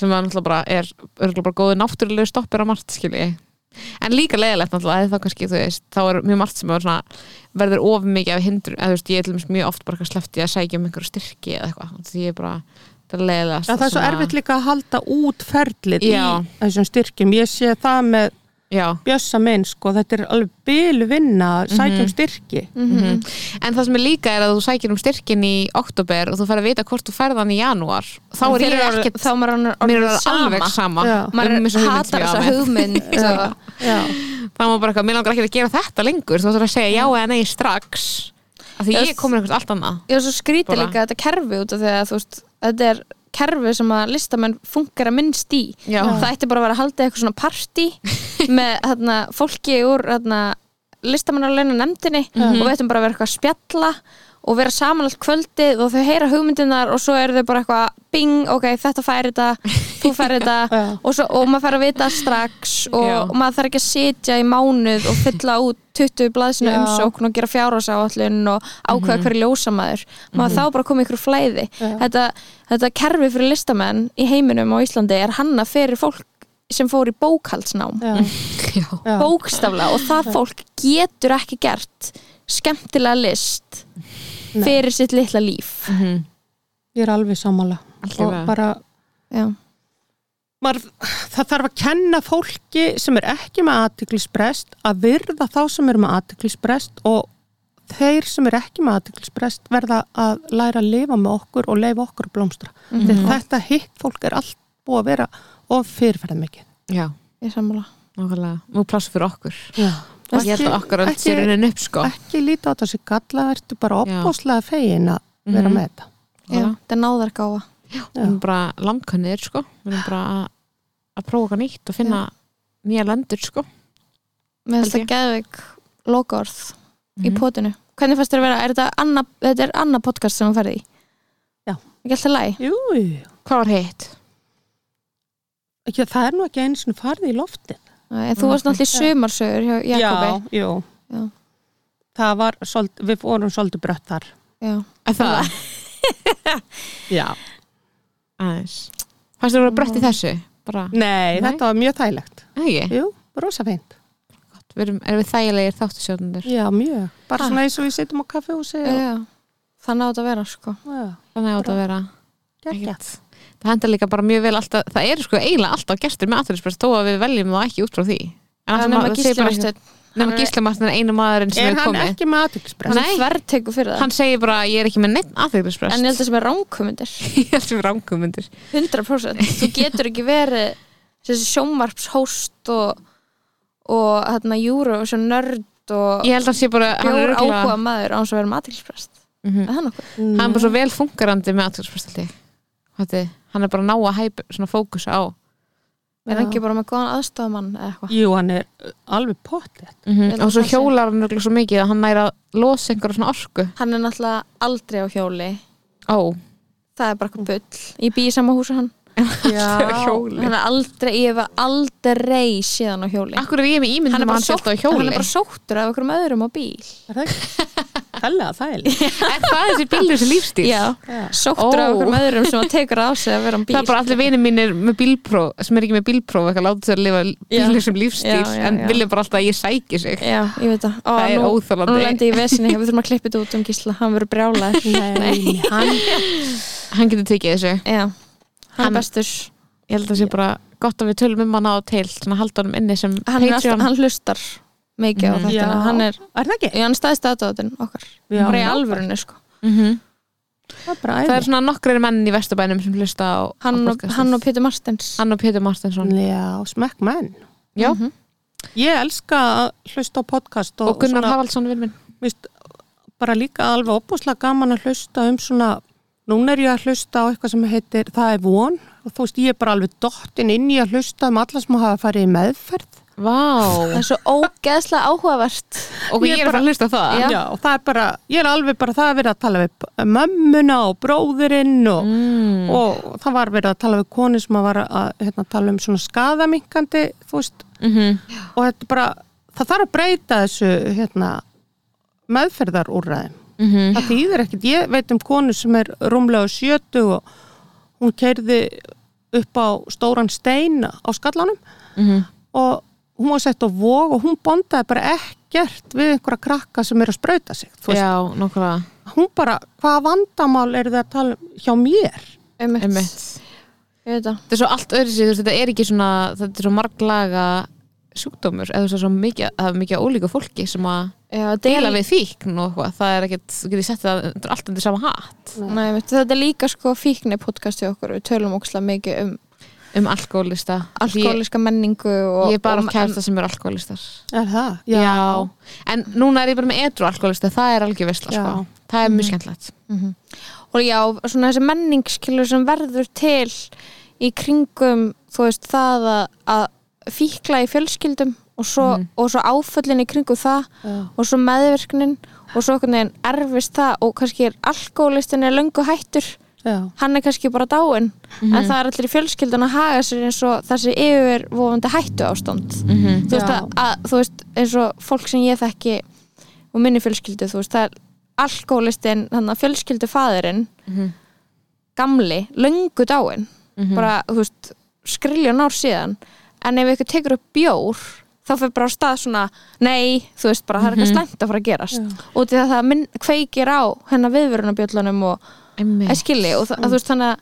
sem að náttúrulega bara er örgulega bara góðu náttúrulegu stoppir á margt skilji en líka leiðilegt náttúrulega eða þá kannski, þú veist, þá er mjög margt sem er svona, verður of mikið af hindur eða þú veist, ég er til dæmis mjög oft bara sleppti að sækja um einhverju styrki eða eitthvað því ég er bara, það er Já, það er svo erfitt líka að halda út ferlið Já. í þessum styrkjum. Ég sé það með Já, bjössa minn sko, þetta er alveg bylu vinna að sækja um styrki. Mhm. En það sem er líka er að þú sækir um styrkin í oktober og þú færð að vita hvort þú færð hann í janúar. Þá er Þeir ég ekkert þá er mér er alveg sama. maður um hatar ég þessa hugmynd Já. það var bara eitthvað, mér langar ekki að gera þetta lengur. Þú ætlar að segja já eða nei strax. Af því ég er komin eitthvað allt annað. Ég er svo skrítið líka þetta kerfi út af því að þú veist þetta er kerfi sem að listamenn funkar að minnst í Já. það ætti bara að vera að halda eitthvað svona partí með þarna, fólki úr þarna, listamannarleina nefndinni og við ættum bara að vera eitthvað að spjalla og vera saman allt kvöldið og þau heyra hugmyndinar og svo eru þau bara eitthvað bing, ok, þetta fær þetta þú fær þetta. Og, svo, og maður fær að vita strax og, og maður þarf ekki að sitja í mánuð og fylla út 20 blaðsina Já. umsókn og gera fjárhásáallun og ákveða Mhm. hverju ljósa maður maður þá bara komið ykkur flæði. Þetta, þetta kerfi fyrir listamenn í heiminum á Íslandi er hanna fyrir fólk sem fór í bókhaldsnám. Bókstaflega. Og það fólk getur ekki gert skemmtilega list. Fyrir sitt litla líf Mhm. ég er alveg sammála og bara maður, það þarf að kenna fólki sem er ekki með aðtiklisbrest að virða þá sem eru með aðtiklisbrest og þeir sem er ekki með aðtiklisbrest verða að læra að lifa með okkur og leifa okkur að blómstra. Mhm. Þegar þetta hitt fólk er allt búið að vera og fyrirferða mikið. Já, ég sammála nákvæmlega Nú pláss fyrir okkur Já. Og ég held að okkur öll sér henni upp sko ekki líta á þessi galla, ertu bara Já. opbóslega fegin að vera Mhm. með þetta. já, þetta er náðargáfa Við erum bara landkannir sko Við erum bara að, að prófa okkar nýtt og finna nýja lendur sko með þetta geðveik lokaorð í Mhm. potinu hvernig fannst þér að vera, er þetta anna, þetta er annað podcast sem þú ferði í? Já. ekki alltaf læg? Jú, jú. Hvað var hitt? Ekki, það er nú ekki einu svona farið í loftið. En þú varst náttúrulega í sumarsögur hjá Jakobi Já, jú. Já. Það var, svold, við fórum svolítið brött þar. já, Er Það, Já. aðeins Fannst þér að vera brött í þessu? Bara, Nei, Nei. þetta var mjög þægilegt. ekki, Jú, rosa feint. gott Við erum, erum við þægilegir þáttusjóðundur Já, mjög. Bara Ah. svona eins og við sittum á kaffehúsi og já. þannig átt að vera sko já, Þannig átt að vera geggjað. ekkert Það hendar líka bara mjög vel alltaf Það eru sko eiginlega alltaf gestur með aðhverjuspress þó að við veljum það ekki út frá því. En það er nema maður- það segir bara gísli ekki- Nema Gísli Martin er einu maðurinn sem Er er hann komið. ekki með aðtökspress? hann þverrtekur fyrir það. Hann segir bara ég er ekki með neitt aðhverjuspress en ég held að sem er ránkumundir Ég held sem ránkumundir 100% þú getur ekki verið sjómarpshóst og, og hérna júru og nörd og Ég held að hann sé bara hann er bjór áhuga maður á hans að vera Mhm. er það nokkuð? Hann er bara svo vel funkarandi með aðhverjuspress Hann er bara ná að hæpa svona fókus á er hann ekki bara með góðan aðstofamann eða eitthvað? Jú, hann er uh, alveg pottet. mm held Og svo hjólar hann svo mikið að hann næra að losa einhverja svona orku. Hann er náttúrulega aldrei á hjóli. Ó, það er bara eitthvað bull ég bý í sama húsi hann hann er aldrei, ég hef aldrei síðan á hjóli. Akkur er ég með ímyndum hann er bara, hann sótt, hann er bara sóttur af okkur öðrum á bíl. Er það. Er þessi bílur sem Já. sóttur af okkur öðrum sem að tekur á sig að vera á bíl Það er bara allir vinir mínir sem er ekki með bílpróf eitthvað láta sér að lifa bílur sem já, en vilja bara alltaf að ég sæki sig. Já, ég veit það. Ó, Það er nú, nú lendi ég í vesinni, við þurfum að klippa þetta út um gísla. Hann verður brjálað hann, Hann getur tekið þessu hann, er bestur Ég held að það sé bara gott að við tölum um hann á til svona halda honum inni sem hann, er alltaf, Patreon hann hlustar mikið á Mhm. þetta Já. hann er, er það ekki? já, hann staðist aðdáðin okkar Já, bara í alvörunni sko Mhm. Það er bara Það er æði. svona nokkrir menn í Vesturbænum sem hlusta á, á hann, og, podcastið. hann og Pétur Martins hann og Pétur Martinsson Já, smekk menn. Já, Mhm. Ég elska að hlusta á podcast og, og Gunnar svona, Haraldsson vinn minn mist, bara líka alveg opbúslega gaman að hlusta um svona, núna er ég að hlusta á eitthvað sem heitir Það er von. Og þú veist, ég er bara alveg dottin inn í að hlusta um alla sem hafa farið í meðferð. Vá, það er svo ógeðslega áhugavert. Og Ég ég er bara- að hlusta á það. Já. og það er bara, ég er alveg bara, það er verið að tala við mömmuna og bróðurinn og, mm. og það var verið að tala við koni sem að var að hérna, tala um svona skadaminkandi, þú veist, mm og þetta bara, það þarf að breyta þessu hérna, meðferðarúrræðum. -hmm. Það þýðir ekkert, ég veit um konu sem er rúmlega sjötu og hún keirði upp á stóran stein á skallanum Mhm. og hún var sett á vog og hún bondaði bara ekkert við einhverja krakka sem er að sprauta sig. Já, nokkura hún bara, hvaða vandamál eru þið að tala um hjá mér? það Þetta er svo allt öðru sér, þetta er ekki svona þetta er svo marglaga sjúkdómur eða svo mikið, það er mikið af ólíku fólki sem að Já, er- við fíkn og eitthvað, það er ekkert, þú getur sett það þetta er allt undir sama hatt. Nei, einmitt, þetta er líka sko fíkni podcast hjá okkur. Við tölum ókslega mikið um um alkoholista alkoholiska menningu og, Ég, er bara og, á kærasta sem er alkoholistar Er það? Já. En núna er ég bara með edru alkoholista það er algjör veistla, Já. sko Það er mjög skemmtilegt. Mhm. og já, svona þessi menningskilur sem verður til í kringum þú veist það að, að fíkla í fjölskyldum og svo, Mhm. og svo áföllin í kringum það Já. og svo meðvirknin og svo erfist það og kannski er alkoholistin er löngu hættur Já. hann er kannski bara dáinn Mhm. en það er allir í fjölskyldun að haga sér eins og þessi yfirvofandi hættu ástand Mhm. þú veist, að, að, þú veist eins og fólk sem ég þekki og minni fjölskyldu, þú veist, það er alkoholistin, þannig að fjölskyldufaðurinn Mhm. gamli, löngu dáinn Mhm. bara, þú veist, skriljón ár síðan en ef ykkur tekur upp bjór þá fyrir bara á stað svona nei, þú veist bara, það er eitthvað slæmt að fara að gerast. Og því að það minn, kveikir á hennar viðvörunabjöllunum og skilji og, það, að, þú veist, að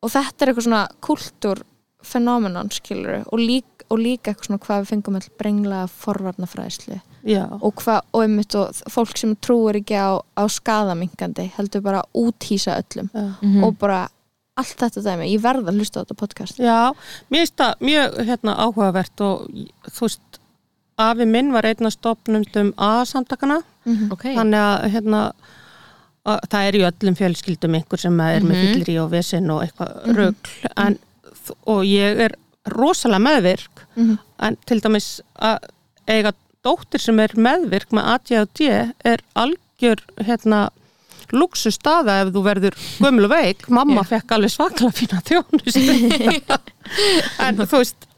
og þetta er eitthvað svona kultúr fenómenon skilur og, lík, og líka eitthvað svona hvað við fengum all brengla forvarnafræðislu já, og, hvað, og, einmitt, og fólk sem trúir ekki á, á skadamingandi heldur bara að úthýsa öllum. Já. Mhm. og bara allt þetta dæmi, ég verð að hlusta á þetta podcast. Já, mér finnst það mjög hérna, áhugavert og þú veist, afi minn var einn af stopnumdum A-samtakana, ok, þannig að hérna, að, það er í öllum fjölskyldum einhver sem er með Mhm. fyllir og vesinn og eitthvað rugl. En, og ég er rosalega meðvirk. Mhm. en til dæmis að eiga dóttir sem er meðvirk með ADHD er algjör hérna luxu staða ef þú verður gömul og veik. Mamma fekk alveg svakla fína þjónust en þú veist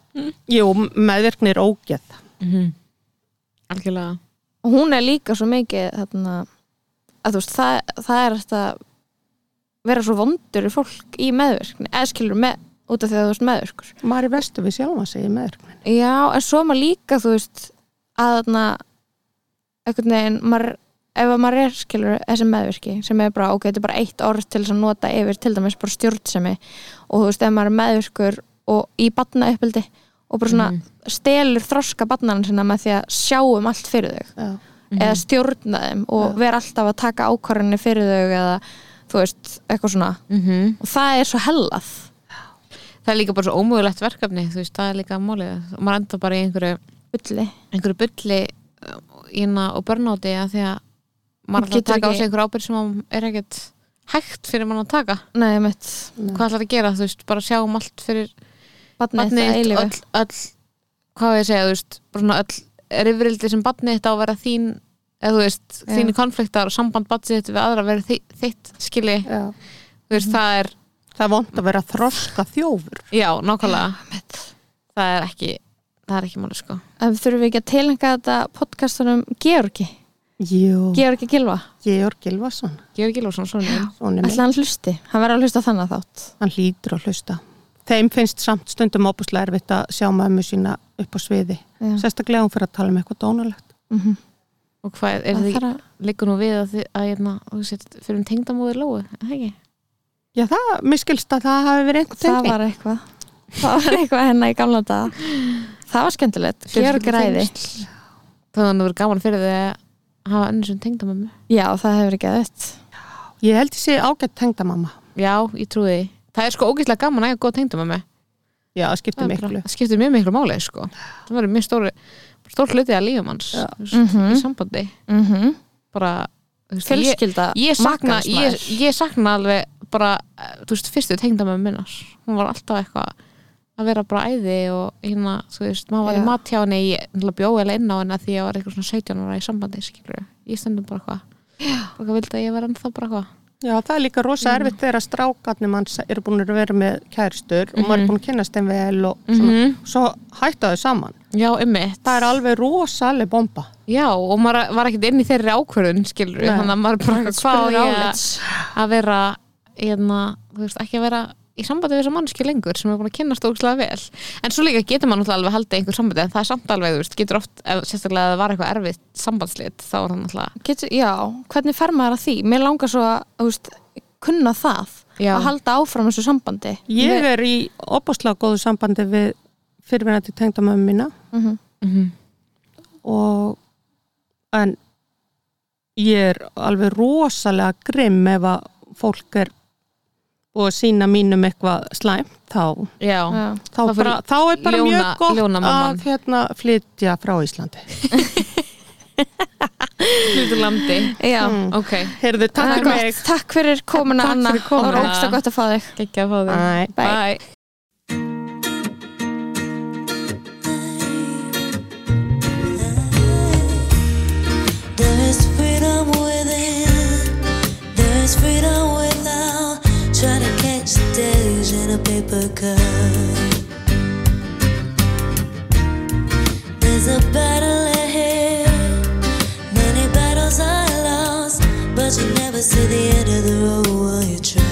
jú, meðvirkni er ógeð. Mhm. algjörlega. Og hún er líka svo mikið þarna, að þú veist, það, það er þetta vera svo vondur í fólk í meðvirkni, eða skilur með út af því að þú veist meðvirkur. Maður er vestu við sjálfa sig í meðvirkni? Já, en svo maður líka, þú veist að þarna einhvern veginn, maður ef að maður er skilur þessi meðvirki sem er bara, ok, þetta er bara eitt orð til þess að nota yfir til dæmis bara stjórnsemi og þú veist, ef maður er meðvirkur og í batna uppbildi og bara svona stelur þroska batnarinn sinna með því að sjáum allt fyrir þau já, eða stjórna þeim og Já. vera alltaf að taka ákvarðinni fyrir þau eða þú veist, eitthvað svona. Mhm. og það er svo hellað. Það er líka bara svo ómögulegt verkefni þú veist, það er líka málið. Og maður enda bara í einhverju, bulli. einhverju bulli ína og börnáti að því að maður ætlar að taka á ekki- sig einhver ábyrg sem að er ekkert hægt fyrir mann að taka. Nei, mitt, hvað ætlar að gera, þú veist, bara sjáum allt fyrir barnið barnið þetta þitt, eilífu. öll, öll hvað á ég að segja, þú veist, bara svona öll rifrildi sem barnið þetta á að vera þín eða þú veist, Já. þínu konfliktar og samband barnið þetta við aðra vera þi- þitt skilji, já. þú veist, það er það er vond að vera þroska þjófur. Já, nákvæmlega, það er ekki það er ekki máli, sko. En þurfum við ekki að tilhenga þetta podcastunum Georgi, Georgi Gilva Georg Gilvason Georg Gilvarsson, svona ætla hann hlusti, hann verður að hlusta þannig þátt. Hann hlýtur að hlusta. Þeim finnst samt stundum óbúslega erfitt að sjá mömmu sína upp á sviði. Já. sérstaklega hún fyrir að tala um eitthvað dónalegt. Mhm. og hvað, er Það þið, liggur nú við að þið, að hérna, þú sett, fyrir um tengdamóður það ekki? já það, mér skilst að það hafi verið einhver það tenging. var eitthvað. Það var eitthvað hennar í gamla daga. Það var skemmtilegt, Georg ræði þannig að það verður gaman fyrir þið hafa önnur sem tengdamömmu já, það hefur ekki aðeitt ég held ég sé ágætt tengdamamma já, ég trúi því, það er sko ógeðslega gaman að eiga góð tengdamömmu já, það skiptir það, er bara- miklu. það skiptir mjög miklu máli sko. það verður mjög stóri stór hluti að lífum hans Já. þú veist, Mhm. í sambandi. Mm -hmm. bara, þú veist, ég, fjölskylda ég, sakna, ég, ég sakna alveg bara, eh, þú veist, fyrstu tengdamömmu minnar. Hún var alltaf eitthvað að vera bara æði og hérna, þú veist, maður var í mat hjá henni ég bjóði eða inn á henni að því ég var eitthvað svona 17 ára í sambandi, skilur ég stendum bara eitthvað. Bara hvað vildi að ég vera ennþá bara eitthvað? Já, það er líka rosa erfitt þegar að strákarnir manns eru búin að vera með kæristur og maður er búin að kynast þeim vel og svona, Mhm. svo hætta þau saman. Já, ymmit það er alveg rosaleg bomba. Já, og maður var ekkert inn í þeirri ákvörðun skilur, Nei. þannig að maður bara hvað á ég að vera hérna, þú veist, ekki að vera í sambandi við þessa mannski lengur sem er búin að kynnast ógslag vel, en svo líka getur maður náttúrulega alveg haldið einhver sambandi, en það er samt alveg þú veist, getur oft, ef, sérstaklega að það var eitthvað erfitt sambandslit, þá er það náttúrulega Getur, já, hvernig fer maður að því? Mér langar svo að þú veist, kunna það Já. að halda áfram þessu sambandi. Ég er í opaslega góðu sambandi við fyrirvinandi tengdamömmu mína. Mm mm og en ég er alveg rosalega grimm ef að fólk er og sína mínum eitthvað slæmt þá, Já, þá, Þá bara, þá er bara ljóna- mjög gott að hérna, flytja frá Íslandi. Hlutur landi. Já. Mm. Ok, Heyrðu, takk Takk fyrir komuna Anna. og rókst að gott að fá þig. Ekki að fá þig. Æ. Bye. Bye. Days in a paper cup. There's a battle ahead. Many battles are lost, but you never see the end of the road while you're traveling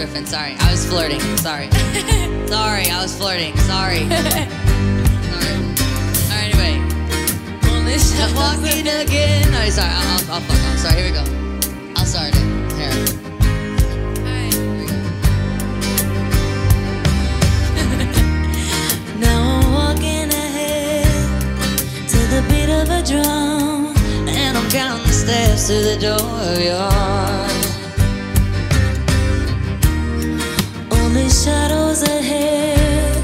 Riffing. Sorry, I was flirting. Sorry. Sorry, I was flirting. Sorry. Sorry. Alright, anyway. Only I'm walking again. No, sorry. I'll, I'll, I'll fuck off. Sorry, here we go. I'll start it. Here. Alright, here we go. Now I'm walking ahead to the beat of a drum, and I'm counting the steps to the door of your heart. Shadows ahead,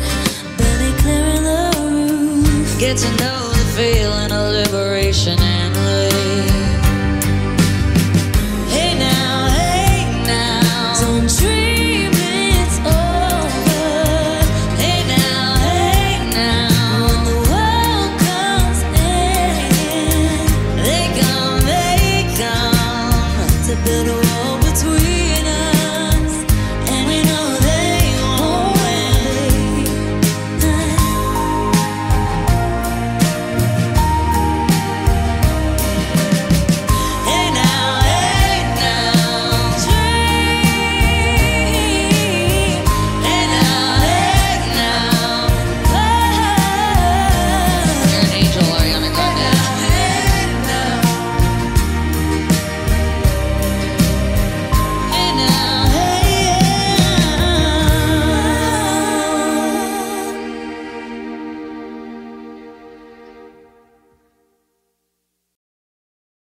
barely clearing the roof. Get to know the feeling of liberation.